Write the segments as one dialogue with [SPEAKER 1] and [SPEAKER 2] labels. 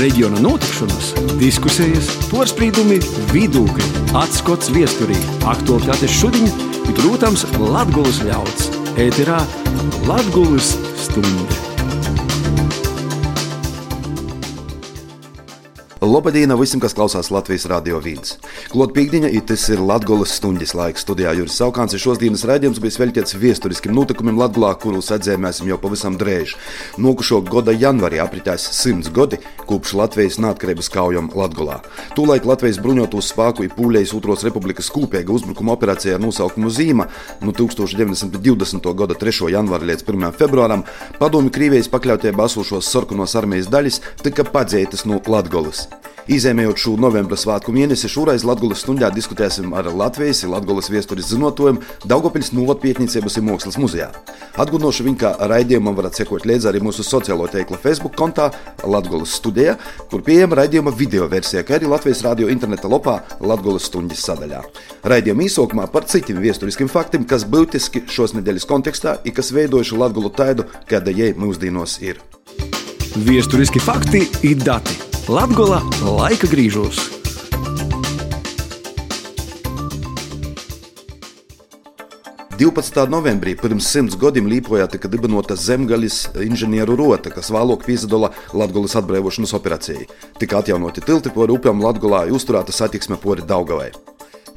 [SPEAKER 1] Reģiona notikšanas, diskusijas, porcelāna, vidūkļi, atskats viesturī, aktuālitātes šodien, protams, Latvijas ļauds. Ēterā Latvijas stunde.
[SPEAKER 2] Lobadīna visiem, kas klausās Latvijas radio vīdes. Klot pīkdiņa, tas ir Latgolas stundas laiks. Studijā Juris Saukāns ir šodienas raidījums bijis veltīts vēsturiskiem notikumiem Latgolā, kurus atzīmēsim jau pavisam drēž. Nokušo gada janvarī apritēs simts gadi kopš Latvijas neatkarības kaujām Latgolā. Tūlaik Latvijas bruņoto spēku ir pūlējis Otros republikas kūpēga uzbrukuma operācijā ar nosaukumu Zīma no 1920. gada 3. janvāra līdz 1. februāram padomi Krievijas pakļautībā esošos sarkanos armijas daļas tika padzētas no Latgolas. Izēmējot šo novembra svētku mēnesi, šoreiz Latvijas stundā diskutēsim ar Latvijas un Latvijas viesturis zinotojumu Daugopils Novatpietniecības un Mākslas muzejā. Atgādināšu viņu, ka raidījumam varat sekot līdzi arī mūsu sociālo tīkla Facebook kontā Latvijas studijā, kur pieejama raidījuma video versija, kā arī Latvijas radio interneta lopā Latvijas stundas sadaļā. Raidījuma īsākumā par citiem vēsturiskiem faktiem, kas būtiski šos nedēļas kontekstā ir kas veidojuši Latviju tādu, kāda jai mūsdienos ir.
[SPEAKER 1] Vēsturiski fakti ir dati. Latgola laika grīžos.
[SPEAKER 2] novembrī pirms simts gadiem Līpojā tika dibināta zemgaļas inženieru rota, kas vēlāk piesadola Latvijas atbrīvošanas operācijai. Tika atjaunoti tilti pori upēm Latvijā, uzturēta satiksme pori Daugavai.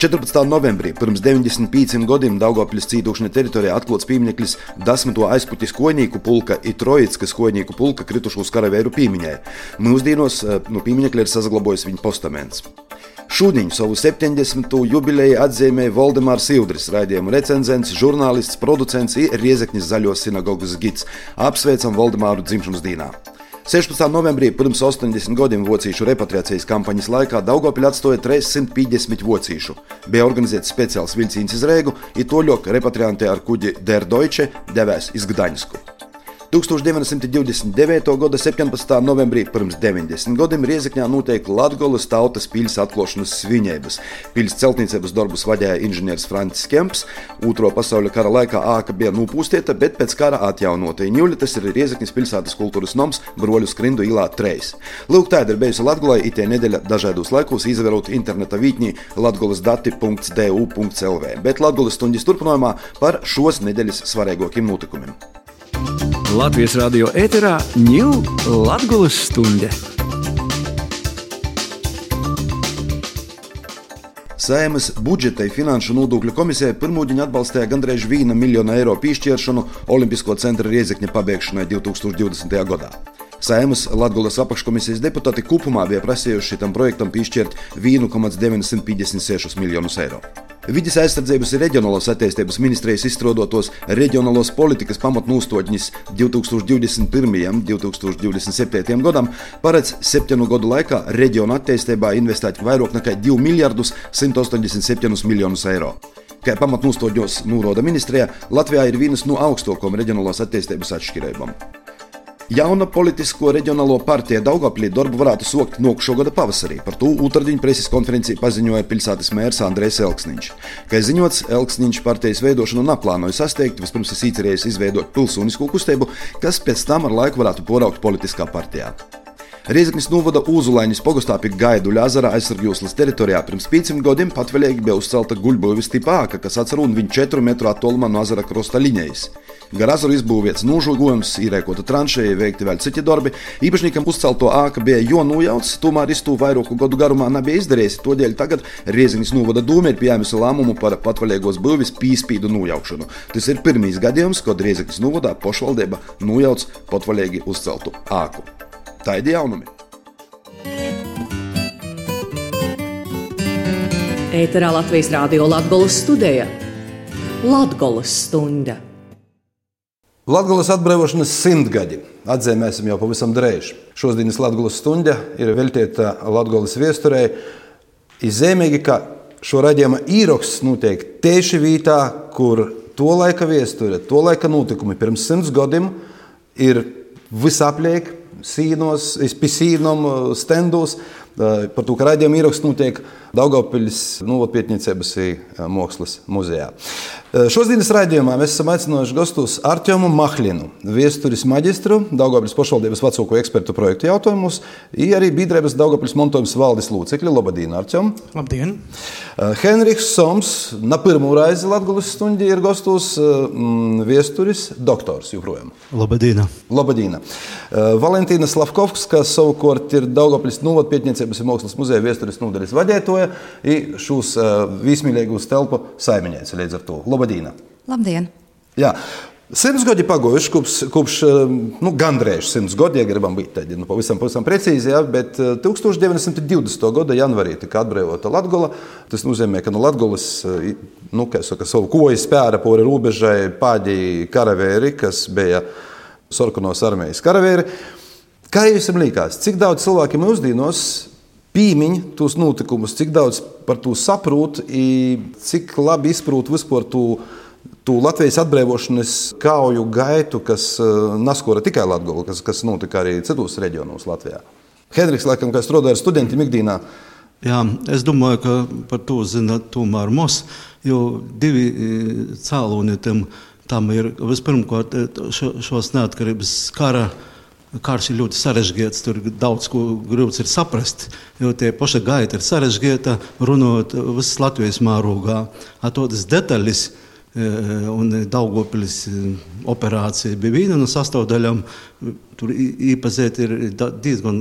[SPEAKER 2] 14. novembrī pirms 95 gadiem Daugopļas cītūkšana teritorijā atklāts piemineklis 10. aizpuķis koņīku pulka un Trojickas koņīku pulka kritušo karavēru piemiņai. Mūsdienos no nu, pieminekļa ir saglabājis viņa postaments. Šodien savu 70. jubileju atzīmēja Valdemārs Ildris, raidījuma recenzents, žurnālists, producents un Riezekņas zaļos sinagogas gids. Apsveicam Valdemāru dzimšanas dienā! 16. novembrī pirms 80 gadiem vocīšu repatriācijas kampaņas laikā Daugopļā atstoja 350 vocīšu. Bija organizēts speciāls vilciens iz Rēgu, ir toļok repatrianti ar kuģi Der Deutsche devēs iz Gdaņsku. 1929. gada 17. novembrī pirms 90 gadiem Riezikņā notiek Latvijas tautas pils atklāšanas svinības. Pils celtniecības darbus vadīja inženieris Francis Kemps. Otro pasaules kara laikā āka bija nopūstieta, bet pēc kara atjaunota. Ņūļa tas ir Riezikņas pilsētas kultūras noms Broļu skrindu ilā 3. Lūk, tāda ir bijusi Latvijā itē nedēļa dažādos laikos izvērot interneta vītņī latgolasdati.du.lv, bet Latvijas stundas turpinājumā par šos nedēļas svarīgākiem notikumiem.
[SPEAKER 1] Latvijas radio ēterā ņūl Latvijas stunde.
[SPEAKER 2] Sēmas budžeta un finanšu nodokļu komisija pirmūģiņa atbalstīja gandrīz 1 miljonu eiro piešķiršanu Olimpisko centra riezekņa pabeigšanai 2020. gadā. Saimas Latvijas apakškomisijas deputāti kopumā bija prasījuši tam projektam piešķirt 1,956 miljonus eiro. Vides aizsardzības un reģionālās attīstības ministrijas izstrādātos reģionālos politikas pamatnostotņus 2021. un 2027. gadam paredz septiņu gadu laikā reģionu attīstībā investēt vairāk nekā 2 miljardus 187 miljonus eiro. Kā pamatnostotņos norāda ministrijā, Latvijā ir vienas no augstākajām reģionālās attīstības atšķirībām. Jauna politisko reģionālo partiju Daugoplī darbu varētu sokt no šogada pavasarī. Par to Utradiņa preses konferencī paziņoja pilsētas mērs Andrēs Elksniņš. Kā ziņots, Elksniņš partijas veidošanu neplānoja sasniegt, vispirms ir īcerējis izveidot pilsonisko kustību, kas pēc tam ar laiku varētu poraukt politiskā partijā. Rieziknis novada Uzulaiņas pogastā pie Gaidu Ļazara aizsargjoslas teritorijā pirms pieciem gadiem patvaļīgi bija uzcelta guļbuļvis tipāka, kas atcer un viņa 4 metru attālumā no ezera krosta līnijas. Gar ezeru izbūvēts nožogojums, īrēkota tranšēja, veikti vēl citi darbi. Īpašniekam uzcelto āka bija jo nojauts, tomēr iztū vairāku gadu garumā nebija izdarījis. Tādēļ tagad Rieziņas novada doma ir pieņēmusi lēmumu par patvaļīgos būvis pīspīdu nojaukšanu. Tas ir pirmīs gadījums, kad Rieziņas novadā pošvaldība nojauc patvaļīgi uzceltu āku. Ir jaunumi!
[SPEAKER 3] Ēterā Latvijas Rādio Latvijas studija Latvijas stunda.
[SPEAKER 2] Latvijas atbrīvošanas simtgadi atzīmēsim jau pavisam drēž. Šodienas Latvijas stunda ir veltīta Latvijas viesturei. Izzīmīgi, ka šo raidījuma īraksts notiek tieši vietā, kur to laika viesture, to laika notikumi pirms simts gadiem ir visapliek, sīnos, pisīnom, stendos. Par to, ka raidījuma ieraksts notiek Daugopils Novatpietniecības mākslas muzejā. Šodienas raidījumā mēs esam aicinājuši gastos Artjomu Mahlinu, viesturis maģistru, Daugopils pašvaldības vecāko ekspertu projektu jautājumus, arī Bīdrēbas Daugopils montojums valdes lūcekļi. Labdien, Artjom!
[SPEAKER 4] Labdien!
[SPEAKER 2] Henriks Soms, na pirmo reizi Latgulas stundī ir gastos mm, viesturis, doktors joprojām.
[SPEAKER 5] Labdien!
[SPEAKER 2] Labdien! Valentīna Slavkovs, kas savukārt ir Daugopils novatpietniecības un mākslas muzeja viesturis nodaļas vadētoja, ir šos vīsmīlīgos telpu saimiņēts līdz ar to. Labdien!
[SPEAKER 6] Labdien!
[SPEAKER 2] Jā. Simts gadi pagājuši, kopš, kopš nu, gandrīz simts gadi, ja gribam būt tādi nu, pavisam, pavisam precīzi, ja, bet 1920. gada janvārī tika atbrīvota Latvija. Tas nozīmē, ka no Latvijas nu, saka, savu koju spēra pori robežai pādi karavēri, kas bija Sorkunos armijas karavēri. Kā jums liekas, cik daudz cilvēkiem mūsdienos pīmiņ tos notikumus, cik daudz par to saprot, cik labi izprot vispār to? tu Latvijas atbrīvošanas kauju gaitu, kas neskora tikai Latviju, kas, kas notika arī citos reģionos Latvijā. Henriks, laikam, kā strādāja ar studentiem ikdienā.
[SPEAKER 5] Jā, es domāju, ka par to zina tomēr mūs, jo divi cēloni tam, tam ir. Vispirmkārt, šo, šos neatkarības kara Karš ir ļoti sarežģīts, tur daudz ko grūts ir saprast. Jo tie paši gaita ir sarežģīta, runājot visas Latvijas mārūgā. Atodas detaļas, un Daugopilis operācija bija viena no sastāvdaļām. Tur īpazīt ir diezgan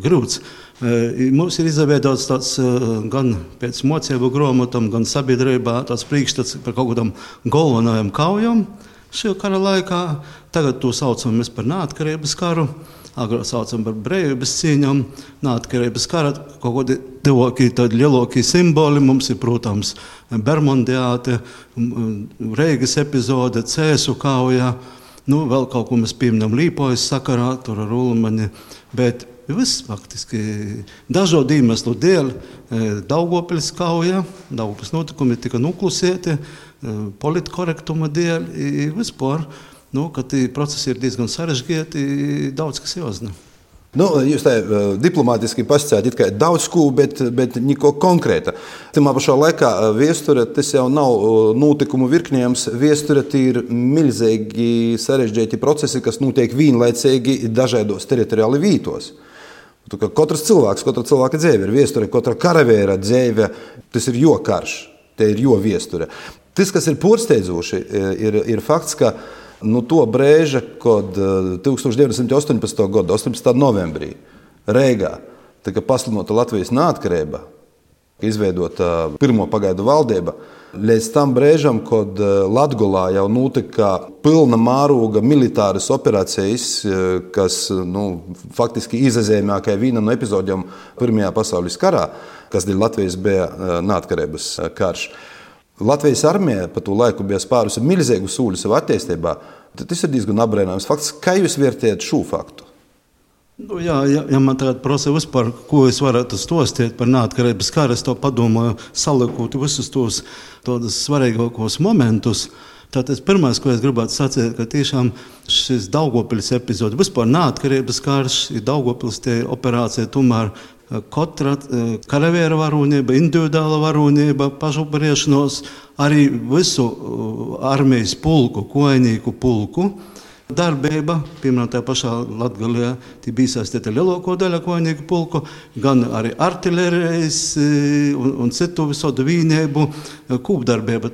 [SPEAKER 5] grūts. Mums ir izveidots tāds gan pēc mocību grāmatām, gan sabiedrībā tāds priekšstats par kaut kādām galvenajām kaujām. Šajā kara laikā tagad to saucam par neatkarības karu. Agrāk saucam par brīvības cīņām, neatkarības kara. Kaut kādi tuvākie, tādi lielākie simboli mums ir, protams, Bermudiāte, Reigas epizode, Cēsu kauja. Nu, vēl kaut ko mēs pieminam Līpojas sakarā, tur ar Ulmani. Bet viss faktiski dažādu iemeslu dēļ Daugopils kauja, Daugopils notikumi tika noklusēti, politkorektuma dēļ vispār. Nu, kad procesi ir diezgan sarežģīti, daudz kas jāzina.
[SPEAKER 2] Nu, jūs tā uh, diplomātiski pasakāt, ka daudz ko, bet, bet neko konkrēta. Tajā pašā laikā viesture tas jau nav notikumu virknējums. Viesture ir milzīgi sarežģīti procesi, kas notiek vienlaicīgi dažādos teritoriāli vītos. Katrs cilvēks, katra cilvēka dzīve ir viesture, katra karavēra dzīve, tas ir jo karš, tie ir jo viesture. Tas, kas ir porsteidzoši, ir, ir fakts, ka nu, to brīža, kad 1918. gada 18. novembrī Rīgā tika pasludināta Latvijas neatkarība, izveidota pirmo pagaidu valdība. Līdz tam brīdim, kad Latvijā jau notika pilna mēroga militāras operācijas, kas nu, faktiski izazēmā kā viena no epizodēm Pirmajā pasaules karā, kas dēļ Latvijas bija neatkarības karš. Latvijas armija pa to laiku bija spārusi milzīgu sūļu savā attīstībā. Tas ir diezgan apbrīnojams fakts. Kā jūs vērtējat šo faktu?
[SPEAKER 5] Nu, jā, ja, ja man tagad prasa vispār, ko es varētu stostīt par neatkarības karu, es to padomāju, salikot visus tos svarīgākos momentus. Tātad pirmais, ko es gribētu sacīt, ka tiešām šis Daugopils epizode, vispār neatkarības karš, ir Daugopils operācija tomēr Katra karaviera varonība, individuāla varonība, pašupariešanos, arī visu armijas pulku, koinīku pulku darbība, piemēram, tajā pašā Latvijā, bija iesaistīta lielāko daļu koinieku pulku, gan arī artilērijas un, un citu visādu vīnēbu kūpdarbība.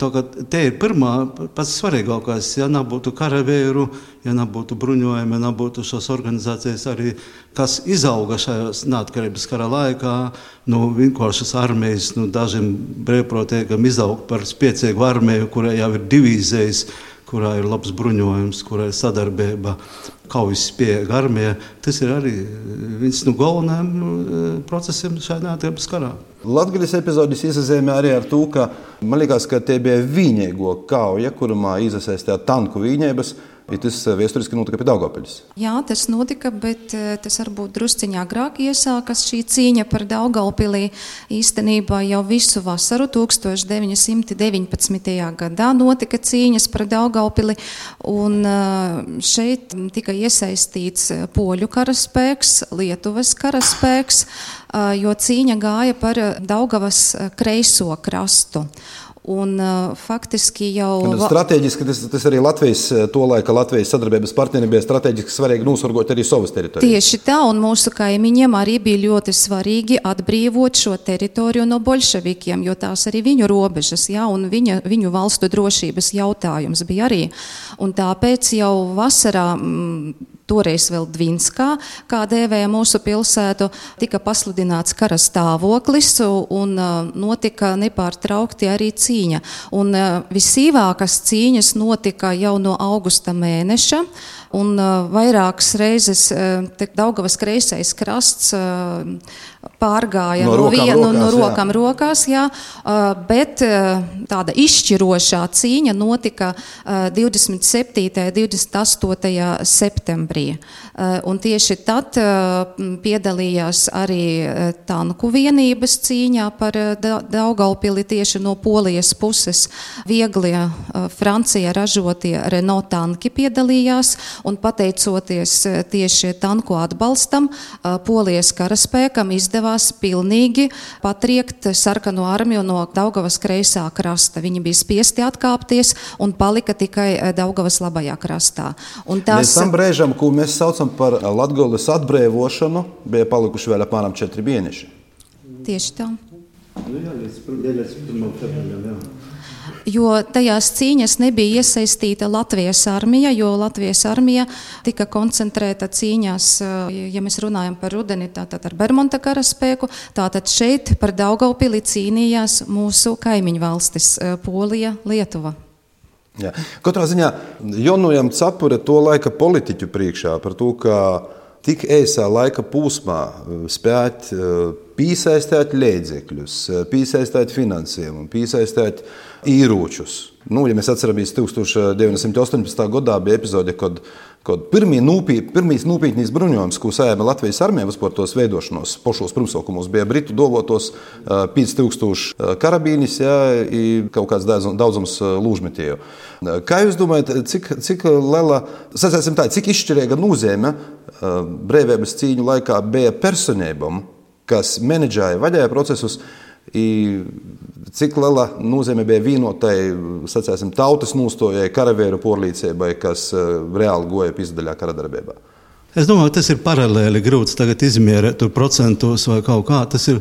[SPEAKER 5] Te ir pirmā, pats svarīgākais, ja nebūtu karavēru, ja nebūtu bruņojumi, ja nebūtu šīs organizācijas arī, kas izauga šajās neatkarības kara laikā, nu, vienkāršas armijas, nu, dažiem brīvprātīgiem izaugt par spēcīgu armiju, kurai jau ir divīzijas, kurā ir labs bruņojums, kurā ir sadarbība, kaujas spēja armija. Tas ir arī viens no galvenajiem eh, procesiem šajā neatkarības karā.
[SPEAKER 2] Latvijas epizodis izsēma arī ar to, ka man liekas, ka tie bija vienīgo kauja, kurā iesaistījās tanku viņības. Ja tas eh, vēsturiski notika pie Daugopiļas.
[SPEAKER 6] Jā, tas notika, bet eh, tas varbūt drusciņā agrāk iesākas šī cīņa par Daugopilī. Īstenībā jau visu vasaru 1919. gadā notika cīņas par Daugopili, un eh, šeit tika iesaistīts poļu karaspēks, Lietuvas karaspēks, jo cīņa gāja par Daugavas kreiso krastu. Un, uh, faktiski jau.
[SPEAKER 2] Un strateģiski tas, tas arī Latvijas, to laika Latvijas sadarbības partneriem bija strateģiski svarīgi nosargot arī savas teritorijas.
[SPEAKER 6] Tieši tā, un mūsu kaimiņiem arī bija ļoti svarīgi atbrīvot šo teritoriju no bolševikiem, jo tās arī viņu robežas, jā, un viņa, viņu valstu drošības jautājums bija arī. Un tāpēc jau vasarā. Mm, toreiz vēl Dvinskā, kā dēvēja mūsu pilsētu, tika pasludināts kara stāvoklis un notika nepārtraukti arī cīņa. Un visīvākas cīņas notika jau no augusta mēneša. Un vairākas reizes Daugavas kreisais krasts pārgāja
[SPEAKER 2] no,
[SPEAKER 6] no,
[SPEAKER 2] rokām,
[SPEAKER 6] vienu,
[SPEAKER 2] rokās,
[SPEAKER 6] no rokām jā. rokās, jā, bet tāda izšķirošā cīņa notika uh, 27. un 28. septembrī. Uh, un tieši tad uh, piedalījās arī uh, tanku vienības cīņā par Daugaupili tieši no Polijas puses. Vieglie Francija ražotie Renault tanki piedalījās un pateicoties tieši tanku atbalstam, Polijas karaspēkam izdevās pilnīgi patriekt sarkano armiju no Daugavas kreisā krasta. Viņi bija spiesti atkāpties un palika tikai Daugavas labajā krastā.
[SPEAKER 2] Un tās... Līdz tam brēžam, ko mēs saucam par Latgoles atbrīvošanu, bija palikuši vēl apmēram četri mēneši.
[SPEAKER 6] Tieši tā. Nu jā, līdz, līdz 1. februārim, jā jo tajās cīņas nebija iesaistīta Latvijas armija, jo Latvijas armija tika koncentrēta cīņās, eh, ja mēs runājam par rudeni, tātad ar Bermonta karaspēku, tātad šeit par Daugaupili cīnījās mūsu kaimiņu valstis eh, - Polija, Lietuva.
[SPEAKER 2] Jā. Katrā ziņā Jonujam Capure to laika politiķu priekšā par to, ka tik īsā laika posmā eh, spēt piesaistīt līdzekļus, piesaistīt finansējumu, piesaistīt ieročus. Nu, ja mēs atceramies, 1918. gadā bija epizode, kad, kad pirmie nūpīt, pirmīs nopietnīs bruņojums, ko sējama Latvijas armija vispār tos veidošanos, pošos pirmsaukumos, bija Britu dovotos 5000 karabīnis, ja, kaut kāds daudzums lūžmetēju. Kā jūs domājat, cik, cik liela, sacēsim tā, cik izšķirīga nozīme brīvības cīņu laikā bija personībām, kas menedžēja, vadīja procesus, I cik liela nozīme bija vienotai sacēsim, tautas nostājai, karavīru porlīcībai, kas eh, reāli goja pizdaļā kara darbībā?
[SPEAKER 5] Es domāju, tas ir paralēli grūts tagad izmērīt procentos vai kaut kā. Tas ir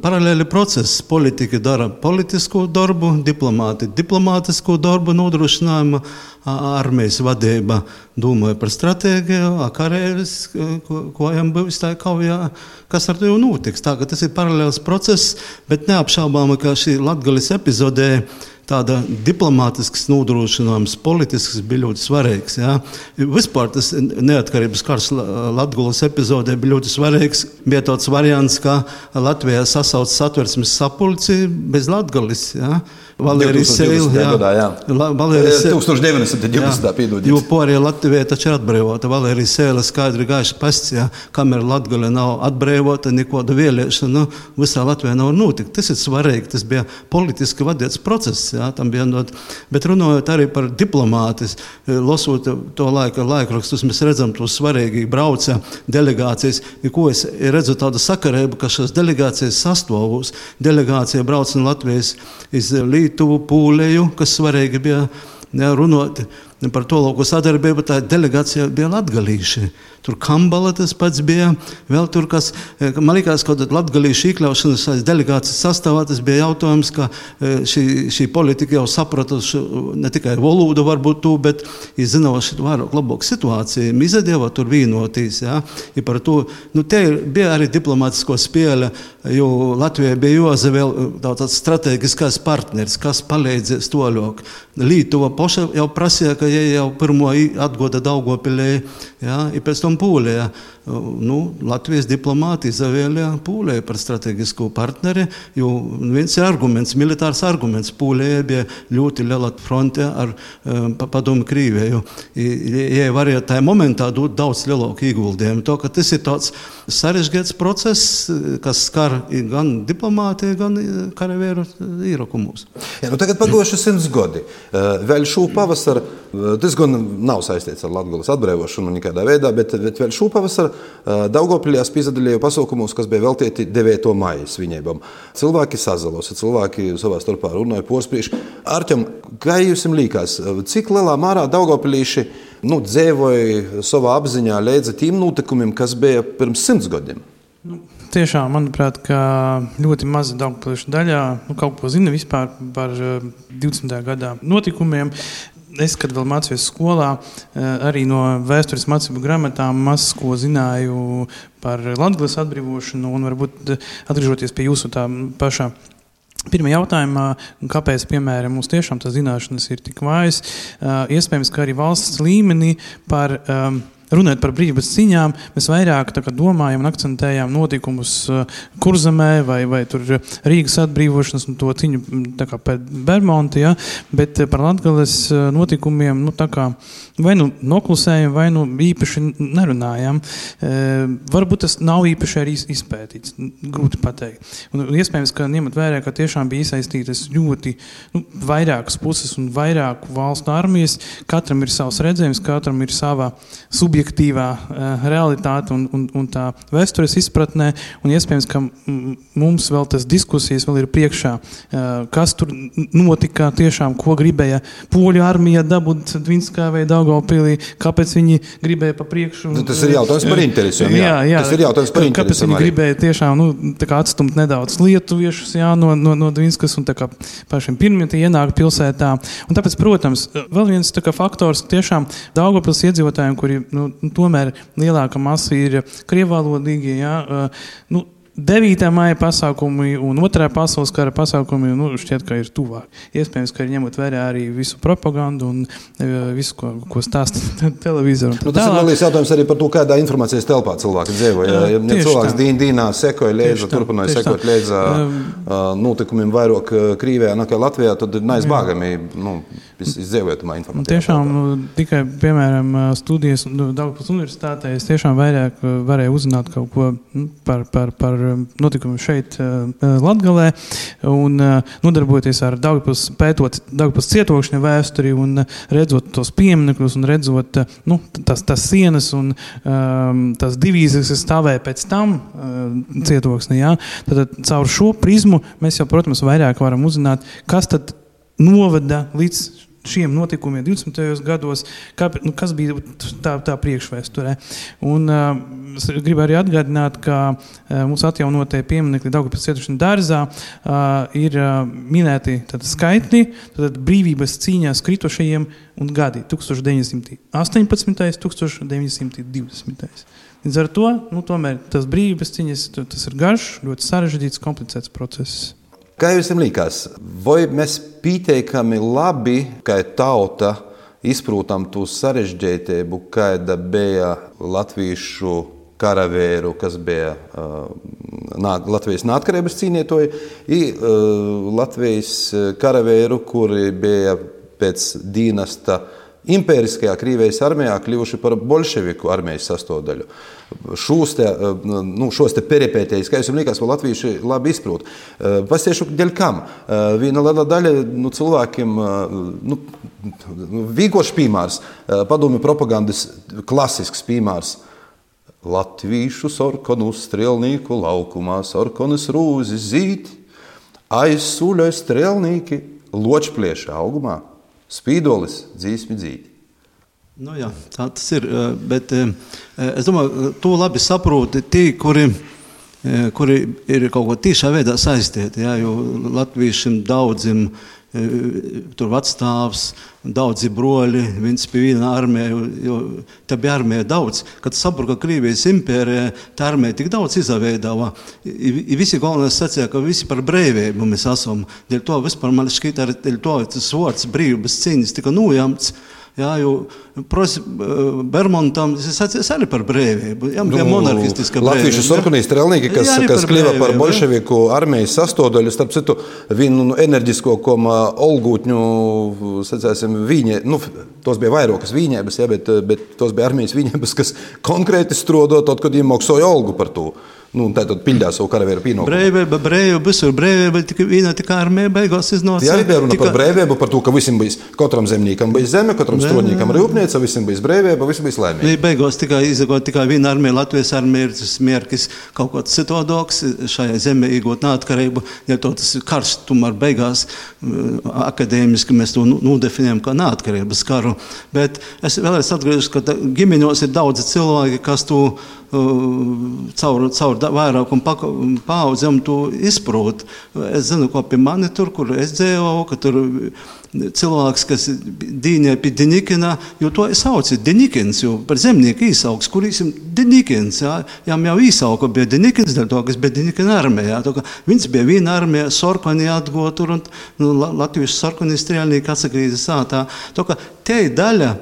[SPEAKER 5] paralēli process. Politika dara politisko darbu, diplomāti diplomātisko darbu nodrošinājumu, armijas vadība domāja par stratēģiju, karēvis, ko, ko ejam bijis tā kaujā, kas ar to notiks. Tā, tas ir paralēls process, bet neapšaubāmi, ka šī Latgalis epizodē tāda diplomātisks nodrošinājums, politisks bija ļoti svarīgs. Ja. Vispār tas neatkarības kars Latvijas epizodē bija ļoti svarīgs. Bija tāds variants, ka Latvijā sasauc satversmes sapulci bez Latgalis. Ja.
[SPEAKER 2] Valērijas Sēle. Jā, jā. Valērijas Sēle. 1920. piedodiet.
[SPEAKER 5] Jo porija Latvija taču ir atbrīvota. Valērijas Sēle skaidri gaiši pasts, ja kamēr Latgale nav atbrīvota, nekoda vēlēšana, nu, visā Latvijā nav notikt. Tas ir svarīgi, tas bija politiski vadīts process, jā, tam bija not. Bet runājot arī par diplomātis, lasot to laika laikrakstus, mēs redzam to svarīgi brauca delegācijas, ko es redzu tādu sakarību, ka šās delegācijas sastāvus, delegācija brauc no Latvijas iz Līdzi, Lietuvu, Pūlēju, kas svarīgi bija runāt par to lauku sadarbību, tā delegācija bija latgalīši. Tur Kambala tas pats bija, vēl tur kas, e, man liekas, ka latgalīšu iekļaušanas delegācijas sastāvā tas bija jautājums, ka e, šī, šī politika jau saprata ne tikai valodu varbūt tu, bet izzinoši vairāk labāk situāciju, izadēva tur vīnotīs, jā, ja par to, nu te bija arī diplomātisko spēle, jo Latvijai bija jāza vēl e, tāds strateģiskais partneris, kas palīdzēs toļok. Lītuva poša jau prasīja, ka ja jau pirmo atgoda Daugopilē, ja pēc tam Pūlijā. Nu, Latvijas diplomāti izvēlēja Pūliju par strateģisku partneri, jo viens arguments, militārs arguments. Pūlijai bija ļoti liela fronte ar um, padomu Krīvēju. Ja varēja tajā momentā dot daudz lielāku ieguldījumu, to, ka tas ir tāds sarežģīts process, kas skar gan diplomātiju, gan karavīru īrakumus.
[SPEAKER 2] Ja, nu tagad pagājuši simts gadi. Vēl šo pavasaru Tas gan nav saistīts ar Latvijas atbrīvošanu nekādā veidā, bet, bet vēl šūpavasar Daugopiļās piedalījās pasaukumos, kas bija veltīti 9. maija svinībām. Cilvēki sazalos, cilvēki savā starpā runāja posprieši. Arķam, kā jums liekas, cik lielā mērā Daugopilīši nu, dzīvoja savā apziņā līdz tiem notikumiem, kas bija pirms simts gadiem?
[SPEAKER 4] Nu, tiešām, manuprāt, ļoti maza daļā nu, kaut ko zina vispār par 20. gadā notikumiem es, kad vēl mācījos skolā, arī no vēstures mācību grāmatām maz ko zināju par Latvijas atbrīvošanu, un varbūt atgriežoties pie jūsu tā pašā Pirmā jautājumā, kāpēc piemēram, mums tiešām tā zināšanas ir tik vājas? Iespējams, ka arī valsts līmenī par um, runājot par brīvības cīņām, mēs vairāk domājam un akcentējam notikumus Kurzemē vai, vai Rīgas atbrīvošanas un to cīņu pēc Bermonta, ja? bet par Latgales notikumiem nu, kā, vai nu noklusējam, vai nu īpaši nerunājam. E, varbūt tas nav īpaši arī izpētīts, grūti pateikt. Un, un iespējams, ka ņemot vērā, ka tiešām bija iesaistītas ļoti nu, vairākas puses un vairāku valstu armijas, katram ir savs redzējums, katram ir sava subjektīva subjektīvā uh, realitāte un, un, un tā vēstures izpratnē. Un iespējams, ka mums vēl tas diskusijas vēl ir priekšā, uh, kas tur notika tiešām, ko gribēja poļu armija dabūt Dvinskā vai Daugavpilī, kāpēc viņi gribēja pa priekšu.
[SPEAKER 2] Nu, tas ir jautājums par interesēm. Jā, jā, jā, tas ir jautājums par interesēm.
[SPEAKER 4] Kāpēc viņi gribēja tiešām nu, atstumt nedaudz lietuviešus jā, no, no, no Dvinskas un pašiem pirmiem ienāk pilsētā. Un tāpēc, protams, vēl viens kā, faktors tiešām Daugavpils iedzīvotājiem, kuri nu, tomēr lielākā masa ir krievvalodīgie. Ja, nu, 9. maija pasākumi un 2. pasaules kara pasākumi nu, šķiet, ka ir tuvāk. Iespējams, ka ir ņemot vērā arī visu propagandu un visu, ko, ko stāsta televizorā.
[SPEAKER 2] Nu, tas ir liels jautājums arī par to, kādā informācijas telpā cilvēki dzīvo. Ja, ja, cilvēks dīn, dīnā sekoja līdzi, turpināja sekot līdzi notikumiem vairāk Krīvijā nekā Latvijā, tad neizbāgami nu, izdzīvotamā informācija.
[SPEAKER 4] Tiešām nu, tikai, piemēram, studijas Daugavpils universitātē es tiešām vairāk varēju uzzināt kaut ko nu, par, par, par Um, notikumiem šeit, Latvijā, un nodarbojoties ar Dārgpils, pētot Dārgpils cietokšņa vēsturi un redzot tos pieminekļus un redzot nu, tas, tas sienas un tās divīzes, kas stāvēja pēc tam cietoksnī. Ja? Tad caur šo prizmu mēs jau, protams, vairāk varam uzzināt, kas tad noveda līdz šiem notikumiem 20. gados, kā, nu, kas bija tā, tā priekšvēsturē. Un, uh, gribu arī atgādināt, ka uh, mūsu atjaunotie pieminekļi Daugavpils cietušana dārzā uh, ir uh, minēti tad, skaitļi tad, brīvības cīņās kritušajiem un gadi 1918. 1920. Līdz ar to nu, tas brīvības cīņas tas ir garš, ļoti sarežģīts, komplicēts process.
[SPEAKER 2] Kā jums liekas, vai mēs pietiekami labi, kā tauta, izprotam to sarežģītību, kāda bija latviešu karavēru, kas bija uh, Latvijas neatkarības cīnītāji, un uh, Latvijas karavēru, kuri bija pēc dīnasta impēriskajā Krievijas armijā kļuvuši par bolševiku armijas sastāvdaļu. Šos te, nu, šos te peripētijas, kā jums vēl latvieši labi izprot. Pasiešu, dēļ kam? Viena liela daļa nu, cilvēkiem, nu, vienkārši piemērs, padomju propagandas klasisks piemērs. Latviešu sarkanu strēlnieku laukumā sarkanas rūzes zīd, aizsūļoja strēlnieki ločplieša augumā. Spīdolis dzīsmi dzīvi.
[SPEAKER 5] Nu, jā, tā tas ir. Bet es domāju, to labi saproti tie, kuri, kuri ir kaut ko tiešā veidā saistīti. Jā, jo latviešiem daudziem tur vecstāvs, daudzi broļi, viens pie viena armija, jo tā bija armija daudz. Kad sapratu, ka Krievijas impērija tā armija tik daudz izveidāja, visi galvenais sacīja, ka visi par brīvību mēs esam. Dēļ to vispār man šķiet, arī dēļ to tas vārds brīvības cīņas tika nojamts. Jā, jo prosi, Bermontam tas arī par brīvību. Jā, nu, monarhistiska
[SPEAKER 2] brīvība. Latviešu sarkanīs strēlnieki, kas, jā, kas kļuva par bolševiku armijas sastāvdaļu, starp citu, vienu nu, enerģisko, ko Olgūtņu, sacēsim, viņa, nu, tos bija vairākas viņēbas, jā, bet, bet tos bija armijas viņēbas, kas konkrēti strodot, tad, kad iemoksoja Olgu par to. Nu, tā tad pildīja savu karavīru pienākumu.
[SPEAKER 5] Brīvība, brīvība, visur brīvība, tikai viena tikai armija beigās iznāca.
[SPEAKER 2] Jā, arī bija runa par brīvību, par to, ka visiem bija, katram zemniekam bija zeme, katram strādniekam rūpnīca, visiem bija brīvība, visiem bija laimīgi.
[SPEAKER 5] Beigās tikai izagot tikai viena armija, Latvijas armija ir tas mērķis, kaut kāds citādāks šajā zemē iegūt neatkarību. Ja to tas karš tomēr beigās akadēmiski mēs to nodefinējam kā neatkarības karu. Bet es vēlēs atgriežos, ka ģimeņos ir daudzi cilvēki, kas to caur, caur vairākumu paudzēm to izprot. Es zinu, ko pie mani tur, kur es dzīvoju, ka tur cilvēks, kas dīņē pie Denikina, jo to sauc Denikins, jo par zemnieku īsaugs, kur īsim Denikins, jā, jā, jau īsauka bija Denikins, dēļ to, kas bija Denikina armijā. To, viņš bija viena armija, Sorkani atgo tur, un nu, Latvijas Sorkani strēlnieki atsagrīza sātā. To, ka te ir daļa,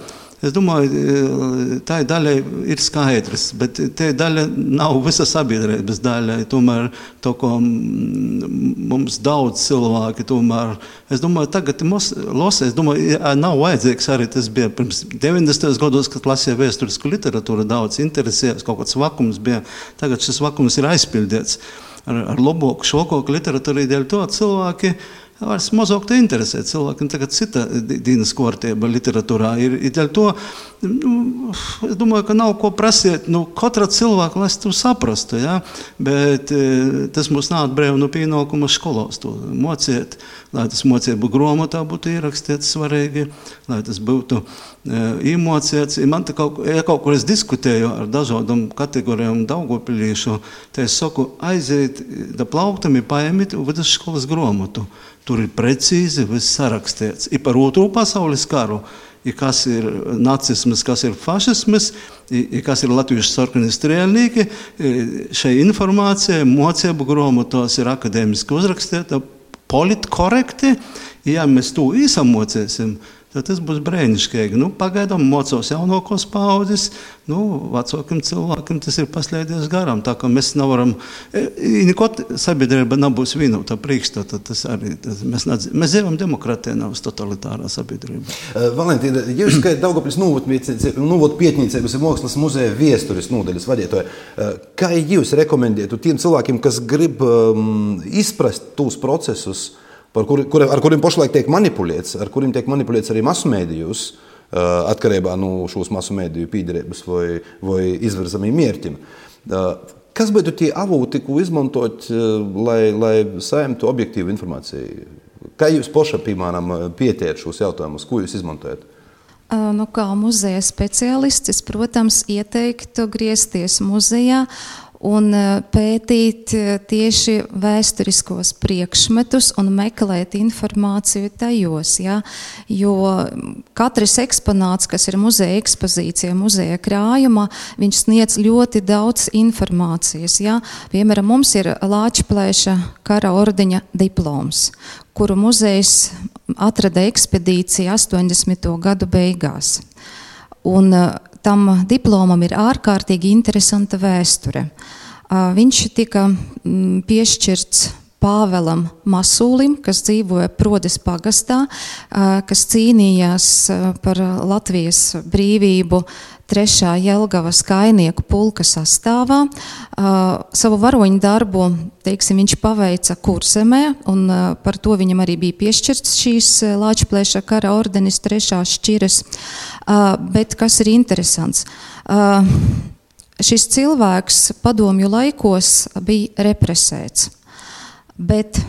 [SPEAKER 5] Es domāju, e, tā daļa ir skaidrs, bet tā daļa nav visa sabiedrības daļa. Tomēr to, ko mums daudz cilvēki, tomēr, es domāju, tagad mums lasa, es domāju, nav vajadzīgs arī tas bija pirms 90. gados, kad lasīja vēsturisku literatūru, daudz interesējās, kaut kāds vakums bija. Tagad šis vakums ir aizpildīts ar, ar labāku, šokoku literatūru, dēļ to cilvēki vairs mazāk interesē cilvēkiem. Tagad cita dienas kārtība literatūrā ir. ir to, nu, es domāju, ka nav ko prasīt. Nu, katra cilvēka, lai to saprastu, ja? bet e, tas mums nāk brīvi no pienākuma skolos to mocīt. Lai tas mocību grāmatā būtu ierakstīts svarīgi, lai tas būtu iemocīts. Man te kaut, ja kaut kur es diskutēju ar dažādām kategorijām daugopilīšu, te es saku, aiziet da plauktami, paēmit vidusskolas grāmatu. Tur ir precīzi viss sarakstīts. Ir par otro pasaules karu, ir kas ir nacisms, kas ir fašisms, ir kas ir Latvijas sarkanie strēlnieki. Šai informācijai mocību grāmatos ir akadēmiski uzrakstīta, politkorekti. Ja mēs to izsamocēsim, tad tas būs brīnišķīgi. Nu, pagaidām mocos jaunākos paudzes, nu, vecākiem cilvēkiem tas ir paslēdzies garām. Tā kā mēs nevaram, neko sabiedrība nebūs vienota priekšstata. Tas arī tas, mēs, nedz, mēs dzīvojam demokrātijā, nevis totalitārā sabiedrībā.
[SPEAKER 2] Uh, Valentīna, jūs kā Daugopils novot pietniecības un mākslas muzeja viesturis nodaļas vadītāja, uh, kā jūs rekomendētu tiem cilvēkiem, kas grib um, izprast tos procesus, kur, kur, ar kuriem pašlaik tiek manipulēts, ar kuriem tiek manipulēts arī masu mēdījos, atkarībā no šos masu mēdīju pīderības vai, vai izvirzamiem mērķiem. Kas būtu tie avoti, ko izmantot, lai, lai saimtu objektīvu informāciju? Kā jūs pašā, piemēram, pietiet šos jautājumus, ko jūs izmantojat?
[SPEAKER 6] Nu, kā muzeja speciālists, es, protams, ieteiktu griezties muzejā un eh, pētīt eh, tieši vēsturiskos priekšmetus un meklēt informāciju tajos. Ja? Jo katrs eksponāts, kas ir muzeja ekspozīcija, muzeja krājumā, viņš sniedz ļoti daudz informācijas. Ja? Piemēram, mums ir Lāčplēša kara ordeņa diploms, kuru muzejs atrada ekspedīcija 80. gadu beigās. Un eh, tam diplomam ir ārkārtīgi interesanta vēsture. Viņš tika mm, piešķirts Pāvēlam Masūlim, kas dzīvoja Prodes pagastā, kas cīnījās par Latvijas brīvību trešā Jelgavas kainieku pulka sastāvā. Savu varoņu darbu teiksim, viņš paveica Kursemē, un par to viņam arī bija piešķirts šīs Lāčplēša kara ordenis trešās šķiras. Bet kas ir interesants? Šis cilvēks padomju laikos bija represēts, bet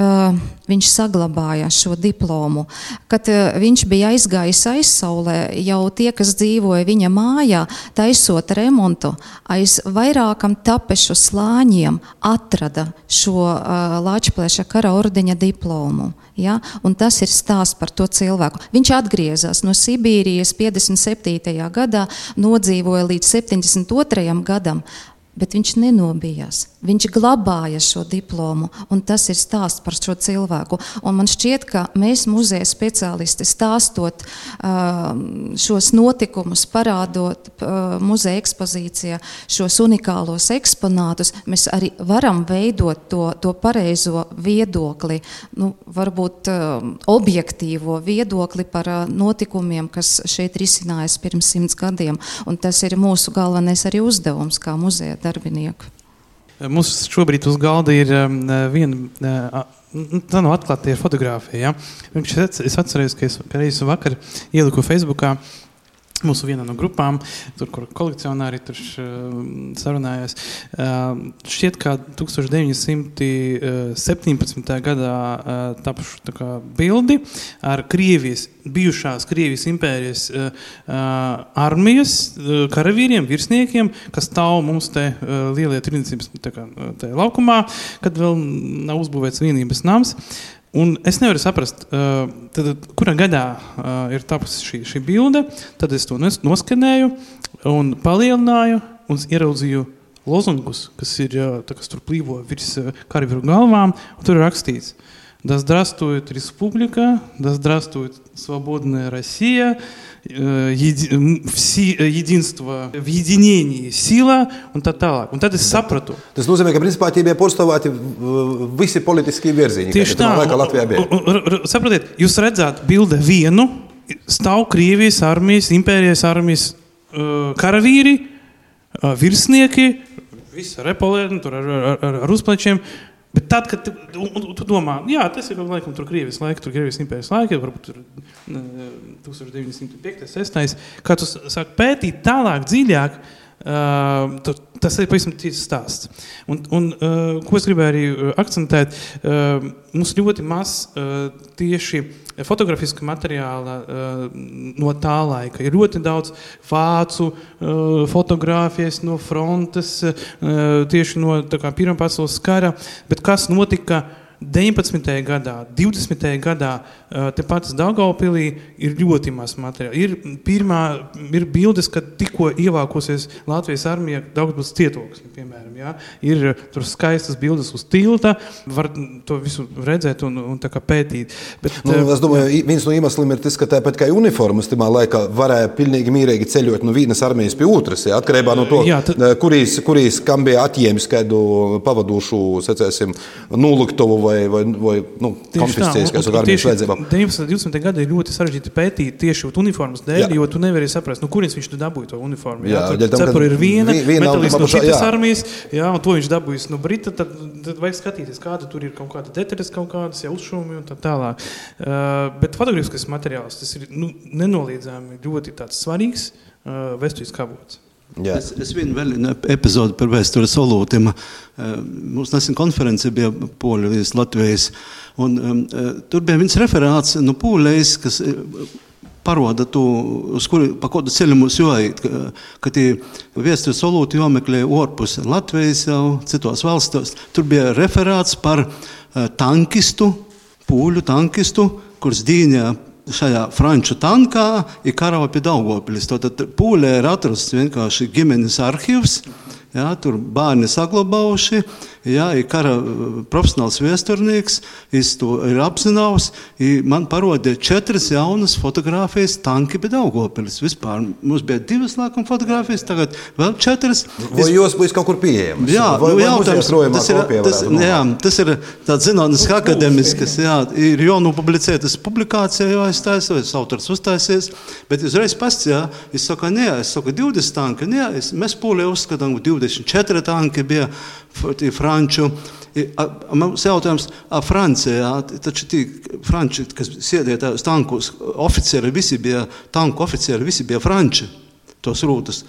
[SPEAKER 6] uh, viņš saglabāja šo diplomu. Kad uh, viņš bija aizgājis aizsaulē, jau tie, kas dzīvoja viņa mājā, taisot remontu, aiz vairākam tapešu slāņiem atrada šo uh, Lāčplēša kara ordeņa diplomu. Ja? Un tas ir stāsts par to cilvēku. Viņš atgriezās no Sibīrijas 57. gadā, nodzīvoja līdz 72. gadam, bet viņš nenobijās. Viņš glabāja šo diplomu, un tas ir stāsts par šo cilvēku. Un man šķiet, ka mēs, muzeja speciālisti, stāstot uh, šos notikumus, parādot uh, muzeja ekspozīcijā šos unikālos eksponātus, mēs arī varam veidot to, to pareizo viedokli, nu, varbūt uh, objektīvo viedokli par uh, notikumiem, kas šeit risinājās pirms simts gadiem. Un tas ir mūsu galvenais arī uzdevums kā muzeja darbinieku.
[SPEAKER 4] Mums šobrīd uz galda ir viena. Tā nav atklāta fotografija. Ja? Es atceros, ka es reizi vakar ieliku Facebookā uh, Mūsu vienā no grupām, tur, kur kolekcionāri tur sarunājās, šķiet, ka 1917. gadā tapuši bildi ar Krievijas, bijušās Krievijas impērijas armijas karavīriem, virsniekiem, kas stāv mums te lielie tirdzniecības laukumā, kad vēl nav uzbūvēts vienības nams. Un es nevaru saprast, uh, tad, kurā gadā uh, ir tapusi šī, šī bilde. Tad es to noskanēju un palielināju un ieraudzīju lozungus, kas ir tā, kas tur plīvo virs karavīru galvām. Tur ir rakstīts, да здравствует республика, да здравствует свободная Россия, еди, вси, единство в единении, sila un tā tālāk. Un tad es sapratu.
[SPEAKER 7] Tas nozīmē, ka principā tie bija pārstāvēti visi politiskie virzieni.
[SPEAKER 4] Tieši tā, laikā Latvijā bija. Un, un, un, saprotiet, jūs redzat bilde vienu, stāv Krievijas armijas, impērijas armijas uh, karavīri, uh, virsnieki, visi repolēni, tur ar, ar, ar, ar uzplečiem. Bet tad, kad tu, un, un, tu domā, jā, tas ir laikam tur Krievijas laika, tur Krievijas impērijas laika, varbūt tur 1905. 6. Kā tu sāki pētīt tālāk, dziļāk, tas ir pavisam cits stāsts. Un, un ko es gribēju arī akcentēt, mums ļoti maz tieši fotografiska materiāla no tā laika. Ir ļoti daudz vācu fotografijas no frontes, tieši no Pirmā pasaules kara, bet kas notika 19. gadā, 20. gadā, tepat Dāngāpilī ir ļoti maz materiāla. Ir, pirmā, ir bildes, kad tikko ievākusies Latvijas armija Daugavpils cietoksni, piemēram. Ja? Ir tur skaistas bildes uz tilta, var to visu redzēt un, un pētīt.
[SPEAKER 7] Bet, nu, es domāju, viens no iemesliem ir tas, ka tāpat kā uniformas tajā laikā varēja pilnīgi mierīgi ceļot no vienas armijas pie otras, ja? atkarībā no to, jā, tad... kurīs, kurīs kam bija atņēmis kādu pavadošu, secēsim, nuluktovu vai vai, vai, vai nu, konfiscējas kaut kādā veidā.
[SPEAKER 4] 19. un 20. gada ir ļoti sarežģīti pētīt tieši uniformas dēļ, jā. jo tu nevari saprast, nu, kurienes viņš dabūja to uniformu. Jā, jā tur cepura ir viena, metālists no šitas armijas, jā, un to viņš dabūjis no Brita, tad, tad vajag skatīties, kāda tur ir kaut kāda detaļas, kaut kādas jau uzšūmi un tā tālāk. Uh, bet fotogrāfiskais materiāls, tas ir nu, nenoliedzami ļoti svarīgs uh, vēstures kavots.
[SPEAKER 5] Jā. Es, es vienu vēl epizodi par vēstures solūtiem. Eh, mums nesen konference bija Polijas, Latvijas, un um, tur bija viens referāts no Polijas, kas eh, paroda to, uz kuri, pa kādu ceļu mums jāiet, ka, ka tie vēstures solūti jāmeklē ārpus Latvijas jau citos valstos. Tur bija referāts par tankistu, pūļu tankistu, kurš dīņā šajā franču tankā ir karava pie Daugopils. Tad pūlē ir atrasts vienkārši ģimenes arhīvs. Jā, tur bērni saglabājuši, jā, ir kara profesionāls viesturnieks, es to ir apzināts. Man parodīja četras jaunas fotogrāfijas tanki pie Daugopils. Vispār mums bija divas lēkuma fotogrāfijas, tagad vēl četras.
[SPEAKER 7] Vai jūs būs kaut kur pieejams?
[SPEAKER 5] Jā, vai, nu, jautājums, tas ir, tas, jā, tas ir tāds zinātnes akadēmisks, jā, ir jānopublicētas publikācijā, jo es taisu, es autors uztaisies, bet uzreiz pasts, jā, es saku, nē, es saku 20 tanki, nē, es, mēs pūlē uzskatām 20 24 tanki bija franču. Mums jautājums, Francijā, taču tie franči, kas sēdēja tajos tankos, oficieri visi bija, tanku oficieri visi bija franči, tos rūtas.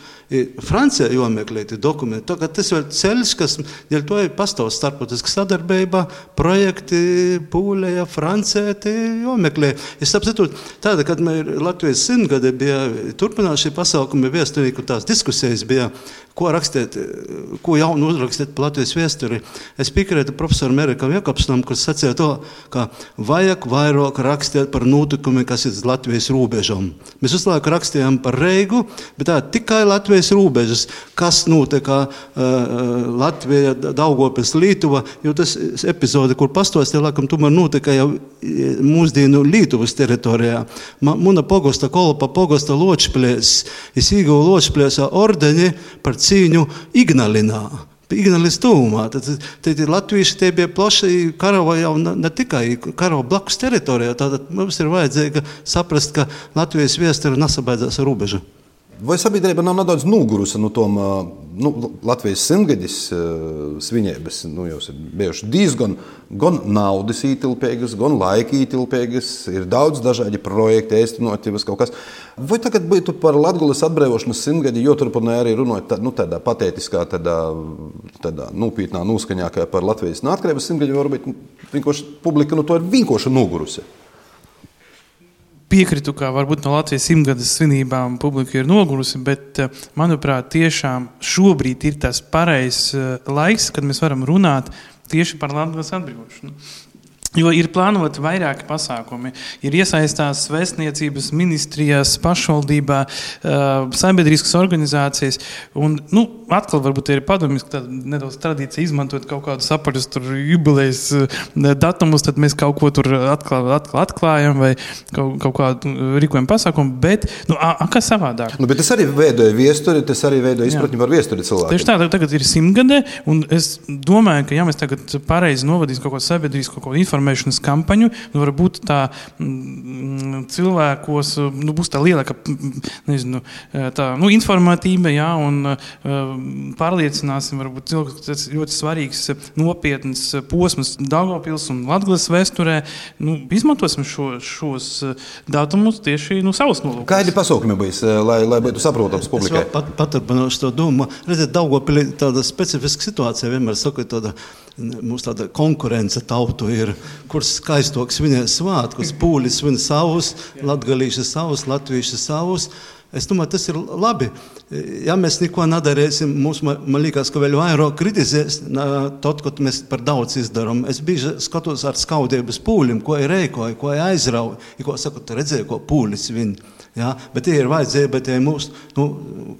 [SPEAKER 5] Francijā jāmeklē tie dokumenti. Tā, tas ir ceļš, kas dēļ to ir pastāv starptautiska sadarbība, projekti Pūlijā, Francijā, tie jāmeklē. Es saprotu, tāda, kad mēs Latvijas simtgadi bija turpināt šī pasākuma viesturīku tās diskusijas bija, ko rakstīt, ko jaunu uzrakstīt Latvijas vēsturi. Es piekrītu profesoram Erikam Jakobsonam, kurš sacīja to, ka vajag vairāk rakstīt par notikumiem, kas ir Latvijas robežām. Mēs visu laiku rakstījām par Reigu, bet tā tikai Latvijas Latvijas robežas, kas notika uh, Latvijā, Daugopils, Lietuva, jo tas epizode, kur pastāstīja, laikam, tomēr notika jau mūsdienu Lietuvas teritorijā. Muna pogosta kolpa, pogosta ločplēs, es ieguvu ločplēsā ordeni par cīņu Ignalinā. Ignalis tūmā. Tad, tad latvieši tie bija plaši karava jau ne, ne tikai karava blakus teritorijā. Tātad mums ir vajadzīga saprast, ka Latvijas viestura nesabaidzās ar robežu.
[SPEAKER 7] Vai sabiedrība nav nedaudz nogurusi no tom nu, Latvijas simtgadis svinības? Nu, jau ir bijuši diezgan gan naudas ietilpīgas, gan laika ietilpīgas, ir daudz dažādi projekti, īstenotības kaut kas. Vai tagad būtu par Latvijas atbrīvošanas simtgadi, jo turpināja arī runāt tā, nu, tādā patētiskā, tādā, tādā nopietnā noskaņā, kā par Latvijas neatkarības simtgadi, varbūt vienkārši publika no nu, to ir vienkārši nogurusi
[SPEAKER 4] piekrītu, ka varbūt no Latvijas simtgades svinībām publika ir nogurusi, bet, eh, manuprāt, tiešām šobrīd ir tas pareizs eh, laiks, kad mēs varam runāt tieši par Latvijas atbrīvošanu. Jo ir plānoti vairāki pasākumi. Ir iesaistīts vēstniecības ministrijās, pašvaldībā, sabiedriskas organizācijas. Un, nu, atkal varbūt ir padomjas, ka nedaudz tradīcija izmantot kaut kādus apaļus jubilejas datumus, tad mēs kaut ko tur atkal, atkal atklājam vai kaut, kaut kādu rīkojumu pasākumu. Bet, nu, a, a, kas savādāk?
[SPEAKER 7] Nu, bet tas arī veidoja viesturi, tas arī veidoja izpratni par viesturi cilvēku.
[SPEAKER 4] Tieši tā, tagad ir simtgadē, un es domāju, ka ja mēs tagad pareizi novadīsim kaut ko sabiedrisku, kaut ko informāciju, informēšanas kampaņu. Nu, varbūt tā mm, cilvēkos nu, būs tā lielāka nezinu, tā, nu, informatība, jā, un pārliecināsim, varbūt cilvēks, ka tas ļoti svarīgs, nopietns posms Daugavpils un Latgales vēsturē. Nu, izmantosim šo, šos datumus tieši nu, savus nolūkus.
[SPEAKER 7] Kādi pasākumi būs, lai, lai būtu saprotams publikai?
[SPEAKER 5] Pat, paturpinoši to domu, redziet, Daugavpilī tāda specifiska situācija vienmēr saka, tāda Mums tāda konkurence tautu ir, kurš skaistāk svinēs svētkus, pūlis svin savus, latgalīši savus, latvieši savus. Es domāju, tas ir labi. Ja mēs neko nedarīsim, mums, man, liekas, ka vēl vairāk kritizēs, tad, kad mēs par daudz izdarām. Es bieži skatos ar skaudības pūlim, ko ir reikoja, ko ir aizrauja, ko saku, redzēju, ko pūlis viņa. Ja? Bet tie ir vajadzība, bet tie mūs, nu,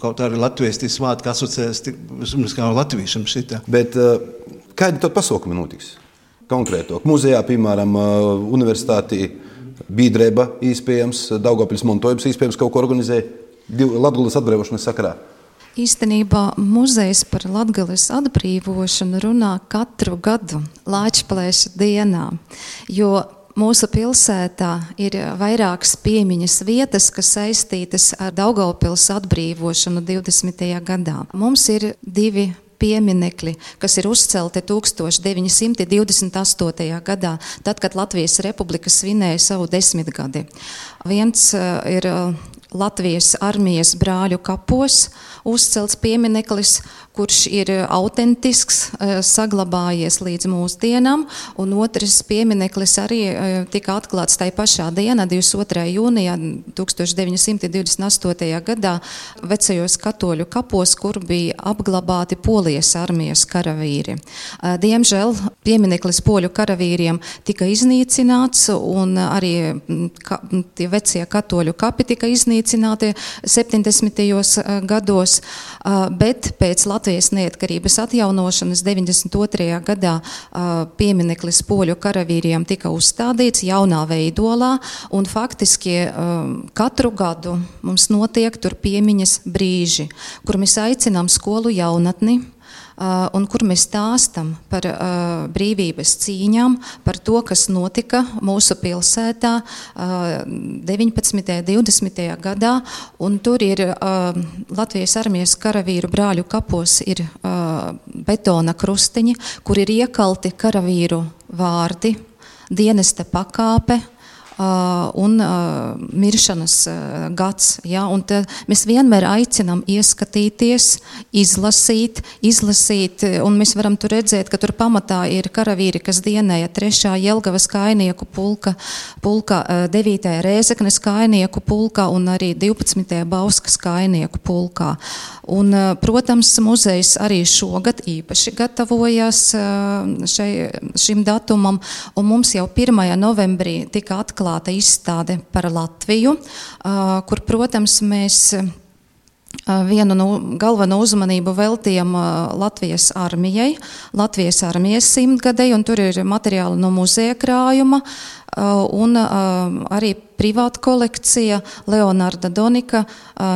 [SPEAKER 5] kaut arī Latvijas svētki asociēs, vismaz kā latviešam šitā.
[SPEAKER 7] Bet, uh, Kādi tad pasākumi notiks? Konkrētāk, muzejā, piemēram, universitātī biedrība, iespējams, Daugopils montojums, iespējams, kaut ko organizē Latvijas atbrīvošanas sakarā.
[SPEAKER 6] Īstenībā muzejs par latgales atbrīvošanu runā katru gadu Lāčplēša dienā, jo mūsu pilsētā ir vairākas piemiņas vietas, kas saistītas ar Daugavpils atbrīvošanu 20. gadā. Mums ir divi pieminekļi, kas ir uzcelti 1928. gadā, tad, kad Latvijas Republika svinēja savu desmitgadi. Viens uh, ir uh, Latvijas armijas brāļu kapos uzcelts piemineklis, kurš ir autentisks, eh, saglabājies līdz mūsdienām, un otrs piemineklis arī eh, tika atklāts tajā pašā dienā, 22. jūnijā 1928. gadā vecajos katoļu kapos, kur bija apglabāti polijas armijas karavīri. Eh, diemžēl piemineklis poļu karavīriem tika iznīcināts, un arī mm, ka, tie vecie katoļu kapi tika iznīcināti 70. gados, bet pēc Latvijas Latvijas neatkarības atjaunošanas 92. gadā piemineklis poļu karavīriem tika uzstādīts jaunā veidolā, un faktiski katru gadu mums notiek tur piemiņas brīži, kur mēs aicinām skolu jaunatni un kur mēs stāstam par uh, brīvības cīņām, par to, kas notika mūsu pilsētā 19. un 20. gadā. Un tur ir uh, Latvijas armijas karavīru brāļu kapos ir betona krustiņi, kur ir iekalti karavīru vārdi, dienesta pakāpe, Uh, un uh, miršanas uh, gads. Ja? Un mēs vienmēr aicinām ieskatīties, izlasīt, izlasīt, un mēs varam tur redzēt, ka tur pamatā ir karavīri, kas dienēja 3. Jelgavas kainieku pulka, pulka 9. Rēzeknes kainieku pulkā un arī 12. Bauskas kainieku pulkā. Un, protams, muzejs arī šogad īpaši gatavojas šai, šim datumam, un mums jau 1. novembrī tika atklāts atklāta izstāde par Latviju, kur, protams, mēs vienu no galveno uzmanību veltījām Latvijas armijai, Latvijas armijas simtgadei, un tur ir materiāli no muzeja krājuma, un arī privāta kolekcija Leonarda Donika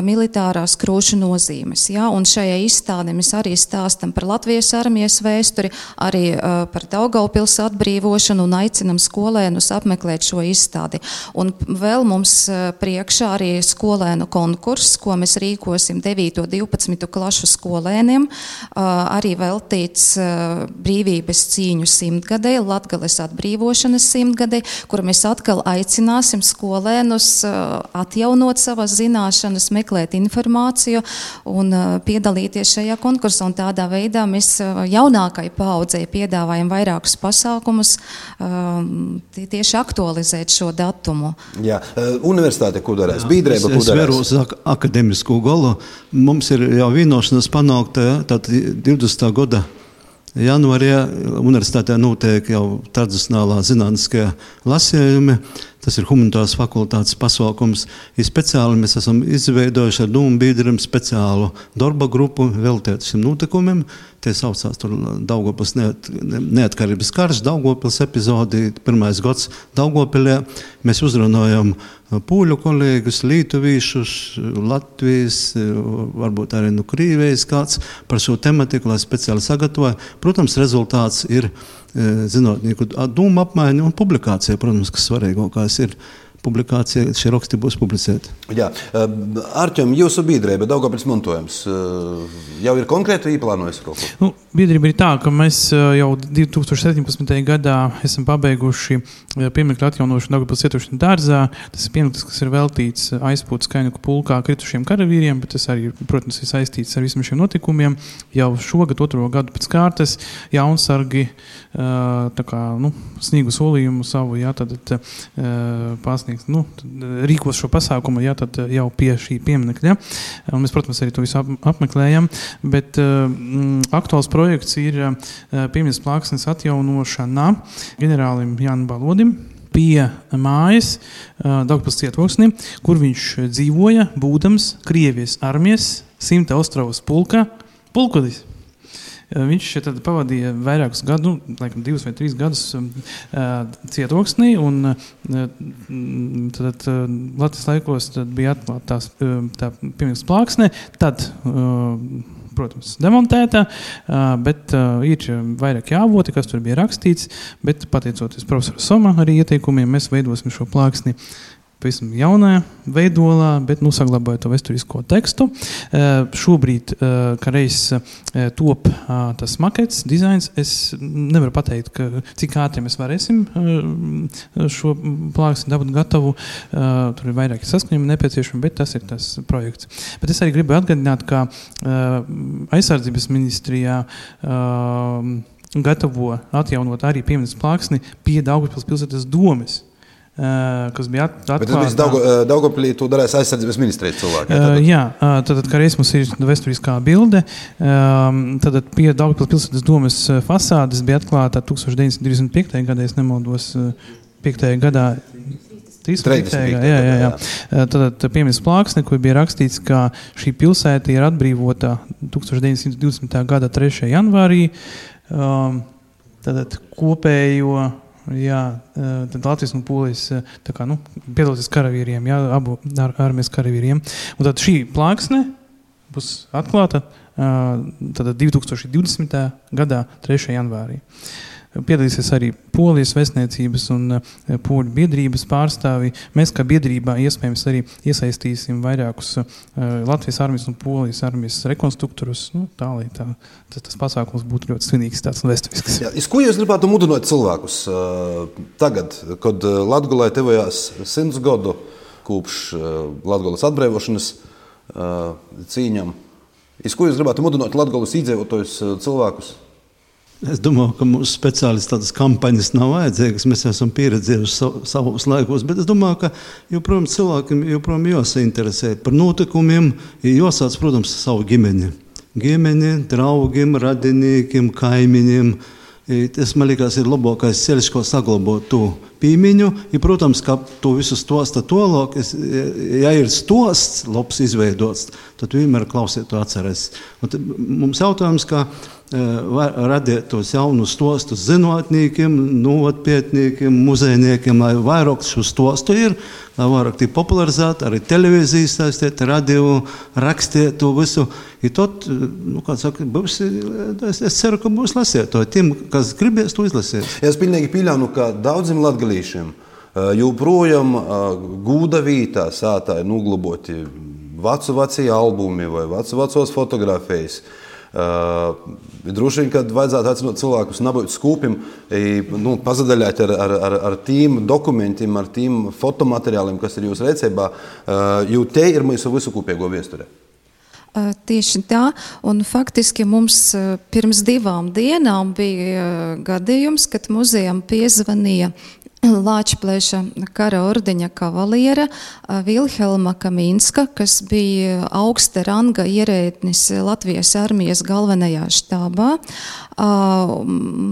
[SPEAKER 6] militārās krūšu nozīmes. Ja? Un šajā izstādē mēs arī stāstam par Latvijas armijas vēsturi, arī par Daugaupils atbrīvošanu un aicinam skolēnus apmeklēt šo izstādi. Un vēl mums priekšā arī skolēnu konkurss, ko mēs rīkosim 9. un 12. klašu skolēniem, arī veltīts brīvības cīņu simtgadē, Latgales atbrīvošanas simtgadē, kur mēs atkal aicināsim skolēnus atjaunot savas zināšanas, meklēt informāciju un piedalīties šajā konkursā. Un tādā veidā mēs jaunākai paudzei piedāvājam vairākus pasākumus, tieši aktualizēt šo datumu.
[SPEAKER 7] Jā, universitāte, ko darēs? Bīdrēba, ko
[SPEAKER 5] darēs? Akademisko golu. Mums ir jau vienošanās panākta, tātad 20. gada Janvārī universitātē notiek jau tradicionālā zinātniskajā lasījuma. Tas ir humanitāras fakultātes pasākums. Ir speciāli mēs esam izveidojuši ar Dūmu biedriem speciālu darba grupu veltīt šim notikumam. Tie saucās Daugopils neat, neatkarības karš, Daugopils epizodi, pirmais gads Daugopilē. Mēs uzrunājam pūļu kolēģus, lietuvīšus, Latvijas, varbūt arī no Krīvijas kāds par šo tematiku, lai speciāli sagatavoja. Protams, rezultāts ir zinātnieku domu apmaiņa un publikācija, protams, kas svarīgākais ir publikācija, šie raksti būs publicēti.
[SPEAKER 7] Jā, Arčiem, jūsu biedrība, Daugavpils montojums, jau ir konkrēti īplānojusi kaut ko?
[SPEAKER 4] Nu, biedrība ir tā, ka mēs jau 2017. gadā esam pabeiguši pieminiektu atjaunošanu Daugavpils cietušanu dārzā. Tas ir pieminiekts, kas ir veltīts aizpūtas kainieku pulkā kritušiem karavīriem, bet tas arī, protams, ir saistīts ar visiem šiem notikumiem. Jau šogad, otro gadu pēc kārtas, jaunsargi kā, nu, sniegu solījumu savu, jā, tad, tad pasniegt sniegs, nu, rīkos šo pasākumu jā, jau pie šī pieminiekļa. Un mēs, protams, arī to visu ap, apmeklējam. Bet mm, aktuāls projekts ir piemiņas plāksnes atjaunošana ģenerālim Jānam Balodim pie mājas, Dārgpils cietoksni, kur viņš dzīvoja, būdams Krievijas armijas simta Ostravas pulka pulkodis. Viņš šeit pavadīja vairākus gadus, nu, laikam, divus vai trīs gadus cietoksnī. Un, tad, Latvijas laikos bija atklāta tā piemērs plāksne. Tad, protams, demontēta, bet ir vairāk jāvoti, kas tur bija rakstīts. Bet, pateicoties profesoram Somam, arī ieteikumiem, mēs veidosim šo plāksni pavisam jaunā veidolā, bet nu, saglabājot to vēsturisko tekstu. Uh, šobrīd, uh, kā reizes uh, top tas makets, dizains, es nevaru pateikt, ka, cik ātri mēs varēsim šo plāksni dabūt gatavu. Tur ir vairāki saskaņojumi nepieciešami, bet tas ir tas projekts. Bet es arī gribu atgādināt, ka aizsardzības ministrijā gatavo atjaunot arī piemiņas plāksni pie Daugavpils pilsētas domes kas bija atklāta. Bet
[SPEAKER 7] tas bija Daugopilī, tu darēs aizsardzības ministrijas cilvēki.
[SPEAKER 4] Ja, tad? Jā, tad, kā reiz mums ir vēsturiskā bilde, tad pie Daugopils pilsētas domas fasādes bija atklāta 1925. gadā, ja nemaldos, 5. gadā. 35. Jā, jā, jā. jā. Tad piemērs plāksne, kur bija rakstīts, ka šī pilsēta ir atbrīvota 1920. gada 3. janvārī. Tad kopējo Jā, tad Latvijas un Polijas kā, nu, piedalīties karavīriem, jā, abu ar, armijas karavīriem. Un tad šī plāksne būs atklāta tad 2020. gadā 3. janvārī. Piedalīsies arī Polijas vēstniecības un eh, poļu biedrības pārstāvji. Mēs kā biedrībā iespējams arī iesaistīsim vairākus uh, Latvijas armijas un Polijas armijas rekonstruktorus. Nu, tā lai tā, tas, tas pasākums būtu ļoti svinīgs tāds vēsturisks.
[SPEAKER 7] Jā, ko jūs gribētu mudināt cilvēkus uh, tagad, kad Latvijā tevojās simts gadu kopš Latvijas atbrīvošanas cīņām? Iz ko jūs gribētu mudināt Latvijas iedzīvotājus cilvēkus?
[SPEAKER 5] Es domāju, ka mums speciālisti tādas kampaņas nav vajadzīgas. Mēs esam pieredzējuši savos laikos, bet es domāju, ka joprojām cilvēkiem joprojām jāsainteresē par notikumiem, jāsāc, protams, savu ģimeni. Ģimeni, draugiem, radiniekiem, kaimiņiem. Tas man liekas, ir labākais ceļš, kā saglabāt to pīmiņu. Ja, protams, ka to visu stosta tālāk, ja ir stosts, labs izveidots, tad vienmēr klausiet to atcerēs. Mums jautājums, ka radīt tos jaunus stostus zinātniekiem, novatpietniekiem, muzejniekiem, lai vairāk šo stostu ir, lai vairāk tie popularizētu, arī televīzijas saistīt, radio, rakstīt to visu. I tad, nu, kā saka, būs, es, es ceru, ka būs lasīt to tiem, kas gribēs to izlasīt.
[SPEAKER 2] Es pilnīgi pieļauju, ka daudziem latgalīšiem joprojām gūda vītā sātā ir nuglaboti vecu vecie albumi vai vecu vecos fotografijas. Uh, droši vien, kad vajadzētu aicināt cilvēkus nabūt skūpim, nu, pazadaļāt ar, ar, ar, ar tīm dokumentiem, ar tīm fotomateriāliem, kas ir jūsu rīcībā, uh, jo te ir mūsu visu kopīgo viesture.
[SPEAKER 6] Tieši tā, un faktiski mums pirms divām dienām bija gadījums, kad muzejam piezvanīja Lāčplēša kara ordeņa kavaliera Vilhelma Kaminska, kas bija augsta ranga ierēdnis Latvijas armijas galvenajā štābā.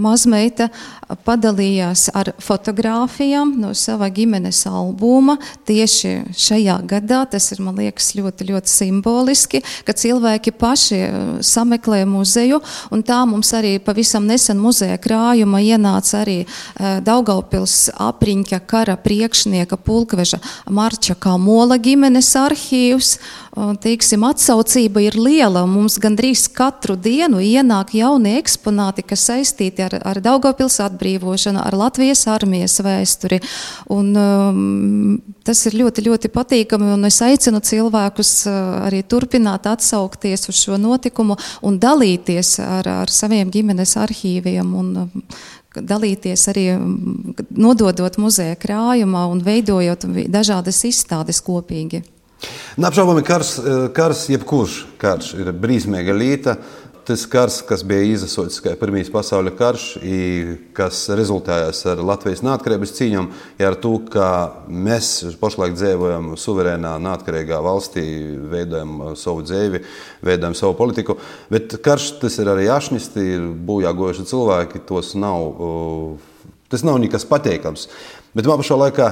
[SPEAKER 6] Mazmeita padalījās ar fotogrāfijām no sava ģimenes albuma tieši šajā gadā. Tas ir, liekas, ļoti, ļoti simboliski, ka cilvēki paši sameklē muzeju, tā mums arī pavisam nesen muzeja krājuma ienāca arī Daugaupils apriņķa kara priekšnieka pulkveža Marča Kamola ģimenes arhīvs. Teiksim, atsaucība ir liela. Mums gandrīz katru dienu ienāk jauni eksponāti, kas saistīti ar, ar Daugavpils atbrīvošanu, ar Latvijas armijas vēsturi. Un, um, tas ir ļoti, ļoti patīkami, un es aicinu cilvēkus uh, arī turpināt atsaukties uz šo notikumu un dalīties ar, ar saviem ģimenes arhīviem. Un, dalīties arī nododot muzeja krājumā un veidojot dažādas izstādes kopīgi.
[SPEAKER 2] Neapšaubāmi kars, kars, jebkurš karš ir brīsmīga līnija tas kars, kas bija izasots kā Pirmais pasaules karš, kas rezultējās ar Latvijas neatkarības cīņām, ir ar to, ka mēs pašlaik dzīvojam suverēnā, neatkarīgā valstī, veidojam savu dzīvi, veidojam savu politiku. Bet karš tas ir arī ašnis, ir bojā gojuši cilvēki, tos nav. Tas nav nekas pateikams. Bet man pašā laikā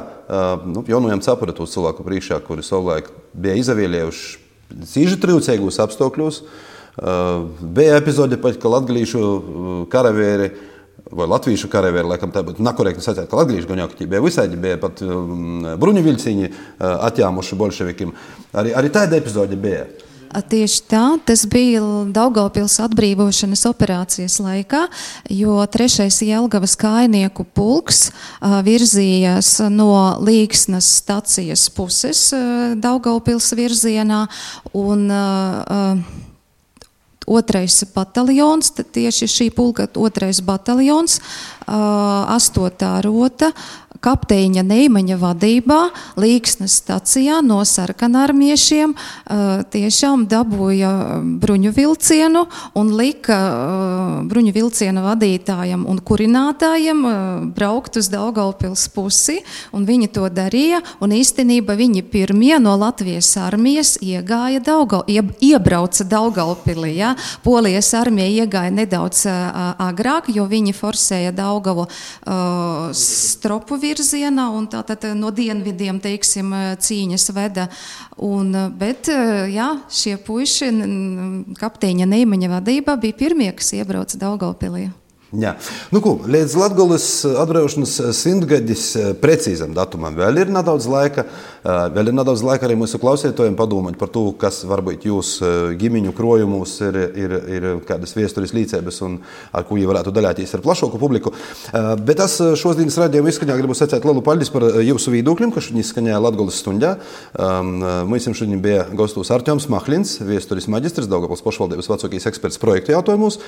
[SPEAKER 2] nu, jaunajam cepuratos cilvēku priekšā, kuri savulaik bija izavīlējuši cīņu trūcīgos apstākļos, uh, Bija epizode, pat, ka latviešu karavēri vai latviešu karavīri, laikam tā būtu nekorekti sakot, ka latviešu gaņoki bija visādi, bija pat bruņu vilciņi atjāmuši bolševikiem. Arī, arī tāda epizode bija.
[SPEAKER 6] Tieši tā, tas bija Daugavpils atbrīvošanas operācijas laikā, jo trešais Jelgavas kainieku pulks virzījās no Līgsnas stacijas puses Daugavpils virzienā un uh, otrais bataljons, tieši šī pulka otrais bataljons, astotā rota, kapteiņa Neimaņa vadībā Līksnes stacijā no sarkanarmiešiem tiešām dabūja bruņu vilcienu un lika bruņu vilcienu vadītājam un kurinātājiem braukt uz Daugaupils pusi, un viņi to darīja, un īstenībā viņi pirmie no Latvijas armijas iegāja Daugau, iebrauca Daugaupilī, ja? Polijas armija iegāja nedaudz agrāk, jo viņi forsēja Daugavu stropu virzienu, virzienā, un tātad no dienvidiem, teiksim, cīņas veda. Un, bet, jā, šie puiši, kapteiņa Neimaņa vadībā, bija pirmie, kas iebrauca Daugavpilī.
[SPEAKER 2] Jā. Nu, ko, līdz Latvijas atbrīvošanas simtgadis precīzam datumam vēl ir nedaudz laika. Vēl ir nedaudz laika arī mūsu klausītājiem padomāt par to, kas varbūt jūsu ģimeņu krojumos ir, ir, ir kādas vēstures līdzības un ar ko viņi varētu dalīties ar plašāku publiku. Bet es šodienas raidījuma izskaņā gribu sacīt lielu paldies par jūsu viedokļiem, kas šodien izskaņāja Latvijas stundā. Mums šodien bija gastos Arčuns Mahlins, vēstures maģistrs, Daugavas pašvaldības vecākais eksperts projektu jautājumos,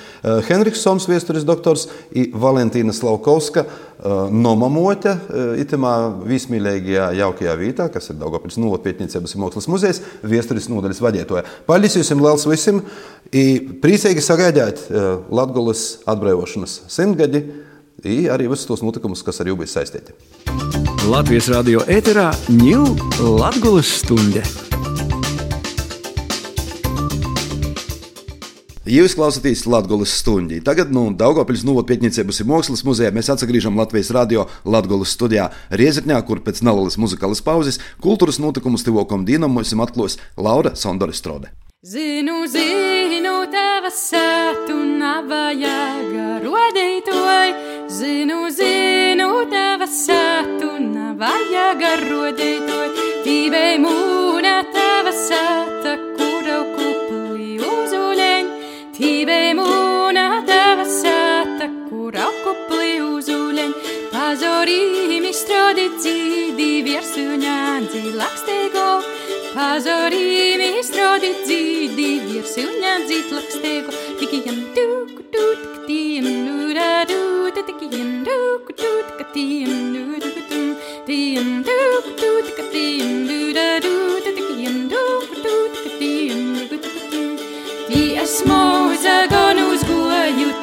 [SPEAKER 2] Henriks Soms, vēstures doktors, un Valentīna Slavkovska, nomamote itamā vismīlīgajā jaukajā vietā, kas ir Daugopils novatpietniecības un mākslas muzejs, viesturis nodaļas vadītāja. Paldies jums liels visiem! Priecīgi sagaidāt Latgulas atbrīvošanas simtgadi, arī visus tos notikumus, kas ar jums bija saistīti.
[SPEAKER 1] Latvijas radio ēterā ņūl Latgulas stunde!
[SPEAKER 8] Jūs klausāties Latvijas stundā. Tagad nu, Daugopils Nūvot pētniecības un mākslas muzejā mēs atgriežamies Latvijas radio Latvijas studijā Riezekņā, kur pēc nelielas muzikālas pauzes kultūras notikumus tuvākam dienam mums atklās Laura Sondoristrode. Zinu, zinu, tava sātu navajaga rodītoj. Zinu, zinu, tava sātu navajaga rodītoj. Tīvei mūna tava sāta, viersuņā dzīlakstego. Pazorīmi strodi dzīdi viersuņā dzīlakstego. Tikijam tuku tuku tiem nura dūta tikijam tuku tuku tiem nura dūta tiem tuku tuku tiem nura dūta tikijam tuku tuku tiem nura dūta. Tie esmu zagonu uzgoju,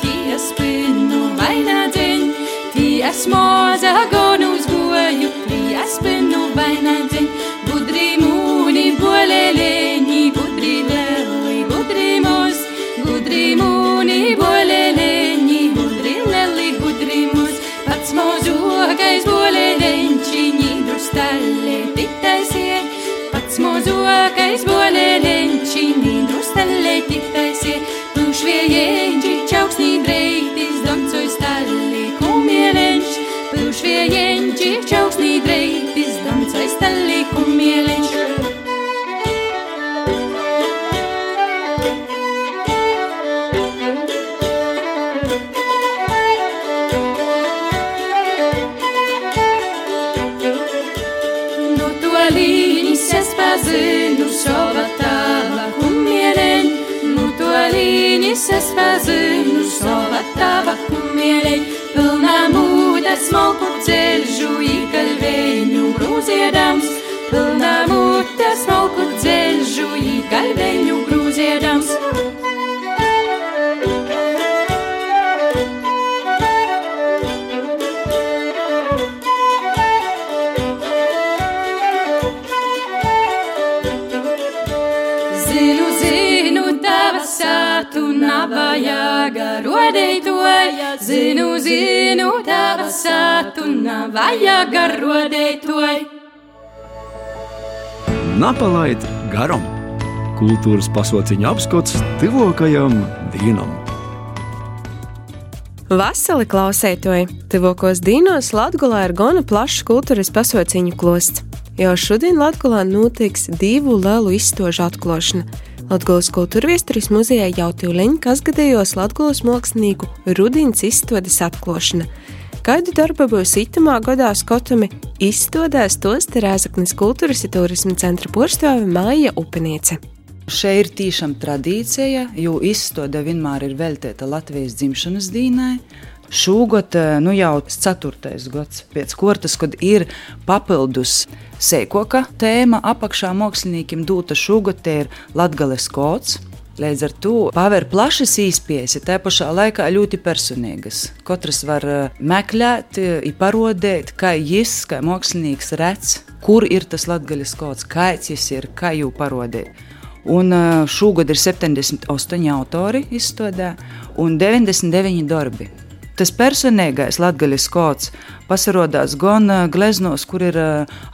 [SPEAKER 8] Tie esmu zagonu uzgoju, tie spinu vainādzeņ. Budri mūni boleleņi, budri leli, budri mūs. Gudri mūni boleleņi, gudri leli, gudri mūs. Pats mūzogais boleleņči, nīdru stalle tiktaisie. Pats mūzogais boleleņči, nīdru stalle tiktaisie. Pūšviejeņči, čauksnī dreitis, čauksnī dreitis, doncoj stalle kumieleņš. No toliņas es pazinu šova tava kumieleņ. No toliņas es pazinu šova tava kumieleņ. Pilnā mūda smalku ceļžu īkalveņu grūziedams. Pilnā mūda smalku ceļžu īkalveņu grūziedams. Zinu, zinu, tava sātu navajaga rodētoja. Zinu, zinu, tava sātu navajaga rodētoja.
[SPEAKER 1] Napalaid garam! Kultūras pasauciņa apskats tuvākajam dienam!
[SPEAKER 9] Vasali klausētoji! Tuvākos dienos Latvijā ir gana plašs kultūras pasauciņu klosts. Jau šodien Latvijā notiks divu lielu izstāžu atklāšana. Latvijas kultūra viesturis muzejā jau tūlīt kasgadējos Latvijas mākslinieku Rudīnas izstādes atklāšana. Kādu darbu būs itamā gadā skotami izstādēs tos Terēzaknis kultūras un turisma centra porštāve Māja Upeniece.
[SPEAKER 10] Šeit ir tīšām tradīcija, jo izstāde vienmēr ir veltīta Latvijas dzimšanas dienai. Šogad nu jau ceturtais gads pēc kortas, kad ir papildus sēkoka tēma apakšā māksliniekiem dota šogad ir Latgales kods. Līdz ar to paver plašas īspējas, tā pašā laikā ļoti personīgas. Katrs var meklēt, parodēt, kā viņš, kā mākslinieks, redz, kur ir tas latgaļas kods, kāds viņš ir, kā jau parodēt. Un šogad ir 78 autori izstādē un 99 darbi. Tas personīgais latgaļas kods pasarodās gan gleznos, kur ir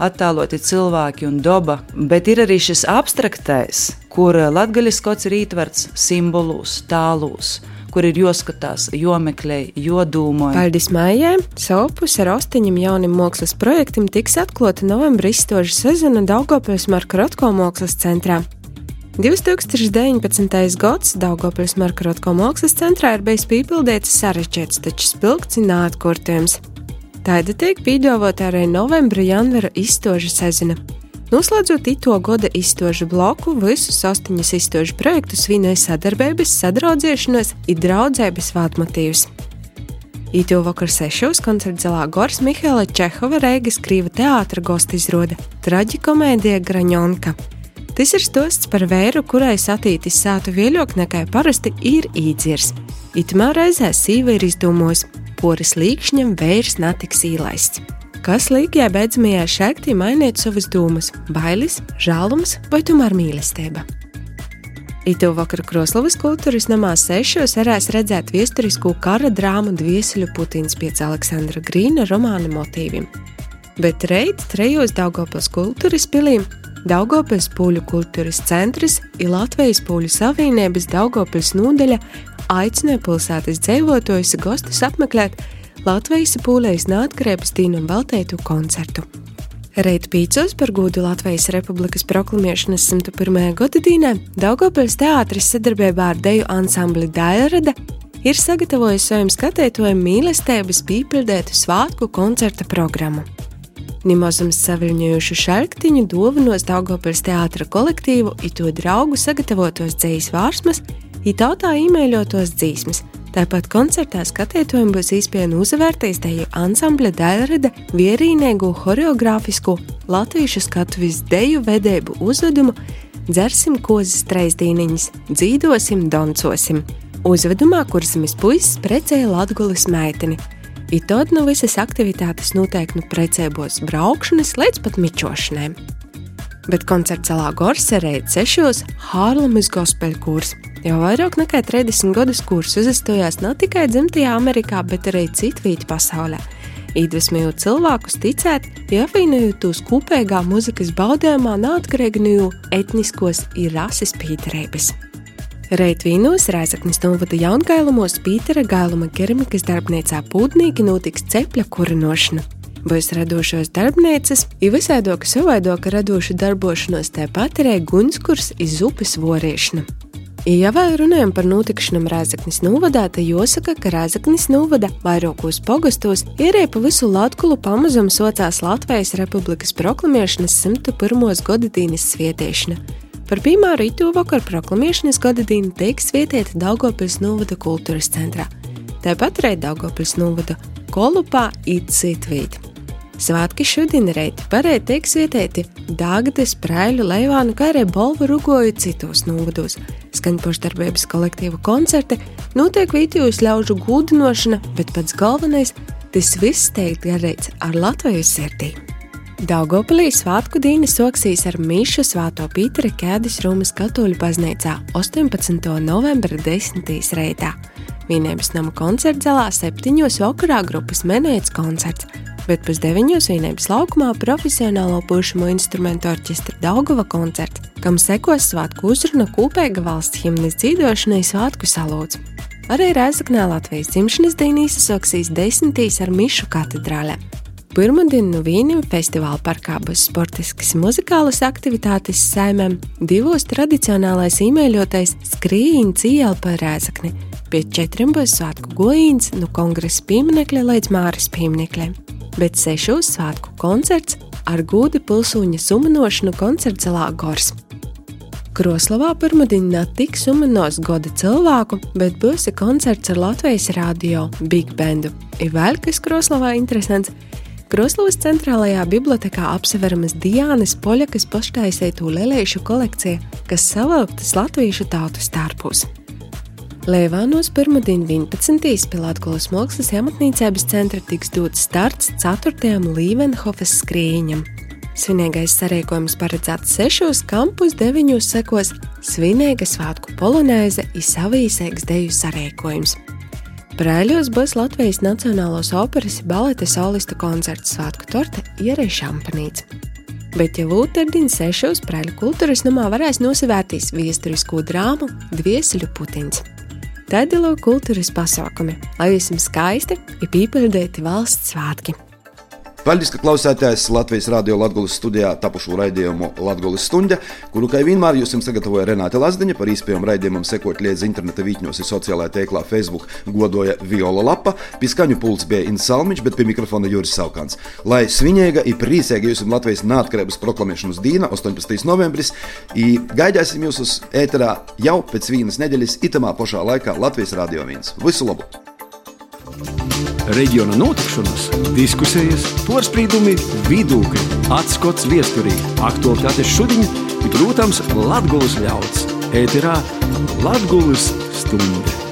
[SPEAKER 10] attēloti cilvēki un daba, bet ir arī šis abstraktais, kur latgaļas kods ir ietverts simbolus, tālus kur ir jāskatās, jomeklē, jodūmo.
[SPEAKER 9] Paldies Mājai! Savu pusi ar astoņiem jauniem mākslas projektiem tiks atklāta novembra izstožu sezona Daugopils Marka Rotko mākslas centrā. 2019. gads Daugopils Marka Rotko mākslas centrā ir bijis piepildīts sarežģīts, taču spilgts un atkārtojams. Tāda tiek pīdāvota arī novembra janvara izstožu sezona. Noslēdzot ito gada izstožu bloku, visus astoņus izstožu projektus vīnoja sadarbības, sadraudzēšanos un draudzības vātmotīvus. Īto vakar sešos koncerta zālē Gors Mihaila Čehova Reigas Krīva teātra gosta izrāda traģikomēdija Graņonka. Tas ir stosts par vēru, kurai satītis sātu vieļok nekā parasti ir īdzirs. Itamā reizē sīva ir izdomos, poris līkšņam vērs netiks īlaists. Kas līgajā beidzamajā šaktī mainīt savas domas, bailes, žēlums vai tomēr mīlestība? Itu vakar Kroslovas kultūras namā sešos varēs redzēt vēsturisku kara drāmu Dvieseļu Putins pēc Aleksandra Grīna romāna motīviem. Bet reit trejos Daugopils kultūras pilīm Daugopils pūļu kultūras centrs ir Latvijas pūļu savienības Daugopils nodaļa aicināja pilsētas dzīvotājus gostus apmeklēt Latvijas pūlējas neatkarības dīnam veltētu koncertu. Reit pīcos par godu Latvijas Republikas proklamēšanas 101. gada dīnā Daugopils teātris sadarbībā ar deju ansambli Dairada ir sagatavojis saviem skatītājiem mīlestības pīpildētu svātku koncerta programmu. Nimozums saviņojušu šalktiņu dāvinos Daugopils teātra kolektīvu i to draugu sagatavotos dzīs vārsmas, i tautā īmēļotos dzīsmes. Tāpat koncertā skatītājiem būs iespēja uzvērtīs deju ansambļa Dairada vierīnēgu horeogrāfisku latviešu skatuves deju vedēbu uzvedumu Dzersim kozas treisdīniņas, dzīdosim, doncosim Uzvedumā kursamis puisis precēja Latvijas meiteni. I tad no visas aktivitātes noteikti nu precēbos braukšanas līdz pat mičošanai. Bet koncerts Alā Gorsa reizes sešos Hārlemas gospel kurs. Jau vairāk nekā 30 gadus kurs uzastojās ne tikai dzimtajā Amerikā, bet arī citvīti pasaulē. Iedvesmojot cilvēkus ticēt, apvienojot tos kopīgā muzikas baudījumā, neatkarīgi no etniskos ir rases pīterības. Reitvīnos Rēzaknis novada jaungailumos Pītera gailuma keramikas darbnīcā pūdnīgi notiks cepļa kurinošana. Būs radošos darbnīcas, ir visādoka savaidoka radoša darbošanos, tāpat arī gunskurs iz upes vorīšana. Ja vēl runājam par notikšanām Rēzaknis novadā, tad jāsaka, ka Rēzaknis novada vairākos pogostos ierēja pa visu Latviju pamazam socās Latvijas Republikas proklamēšanas 101. gadadīnes svietiešana. Par piemēru itu vakar proklamēšanas gada dienu teiks vietieti Daugopils novada kultūras centrā. Tāpat arī Daugopils novada Kolupā it citvīt. Svētki šodien reiti parēti teiks vietieti Dāgades, Prēļu, Leivānu, kā arī Bolvu rugoju citos novados. Skaņpošdarbības kolektīva koncerti notiek vītījus ļaužu gūdinošana, bet pats galvenais – tas viss teikt garīts ar Latvijas sirdī. Daugopilī svētku dīna soksīs ar Mīšu Svāto Pītera Kēdes Rūmas katoļu baznīcā 18. novembra 10. reitā. Vienības nama koncerta zālē septiņos vakarā grupas menēts koncerts, bet pēc deviņos vienības laukumā profesionālo pušamo instrumentu orķestra Daugava koncerts, kam sekos svētku uzruna kopīga valsts himnas dzīvošanai svētku salūts. Arī Rēzaknē Latvijas dzimšanas dienā izsoksīs desmitīs ar Mišu katedrālē. Pirmdien no Vīniem festivāla parkā būs sportiskas muzikālas aktivitātes saimēm, divos tradicionālais īmēļotais skrīņš iela pa rēzakni, pie četriem būs svētku gojīns no kongresa pieminekļa līdz Māras pieminekļiem, bet sešos svētku koncerts ar gūdi pilsūņa sumanošanu koncertzalā Gors. Kroslavā pirmdienā tiks sumanos goda cilvēku, bet būs koncerts ar Latvijas radio Big Bandu. Ir vēl kas Kroslavā interesants – Kroslovas centrālajā bibliotekā apseveramas Diānas Poļakas paštaisīto lēlēšu kolekcija, kas savilktas latviešu tautu stārpus. Lēvānos pirmdien 11. Pilātkolas mākslas amatniecības centra tiks dots starts 4. Līvenhofas skrīņam. Svinīgais sarīkojums paredzēts sešos, kampus deviņos sekos svinīga svētku polonēze, izsavīsēks deju sarīkojums. Brēļos būs Latvijas Nacionālās operas baleta solista koncerts Svētku torte Ierē Šampanīts. Bet jau Lūterdīna sešos Brēļu kultūras namā varēs nosevērtīs viesturisko drāmu Dvieseļu Putins. Tēdilo kultūras pasākumi, lai visam skaisti ir pīpildēti valsts svētki.
[SPEAKER 2] Paldies, ka klausāties Latvijas Rādio Latvijas studijā tapušo raidījumu Latvijas stunda, kuru, kā vienmēr, jums sagatavoja Renāte Lazdiņa. Par īspējām raidījumam sekot līdzi interneta vītņos un sociālajā tēklā Facebook godoja Viola Lapa, pie skaņu pults bija Inns Salmiņš, bet pie mikrofona Juris Saukants. Lai svinīga un priecīga jums Latvijas neatkarības proklamēšanas diena, 18. novembris, gaidāsim jūs uz ēterā jau pēc vienas nedēļas itamā pašā laikā Latvijas Rādio 1. Visu labu!
[SPEAKER 1] Reģiona notikšanas, diskusijas, porcelāna, vidūkļi, atskats viesturī, aktuālitātes šodien, ir, protams, Latvijas ļauds. Ēterā Latvijas stunde.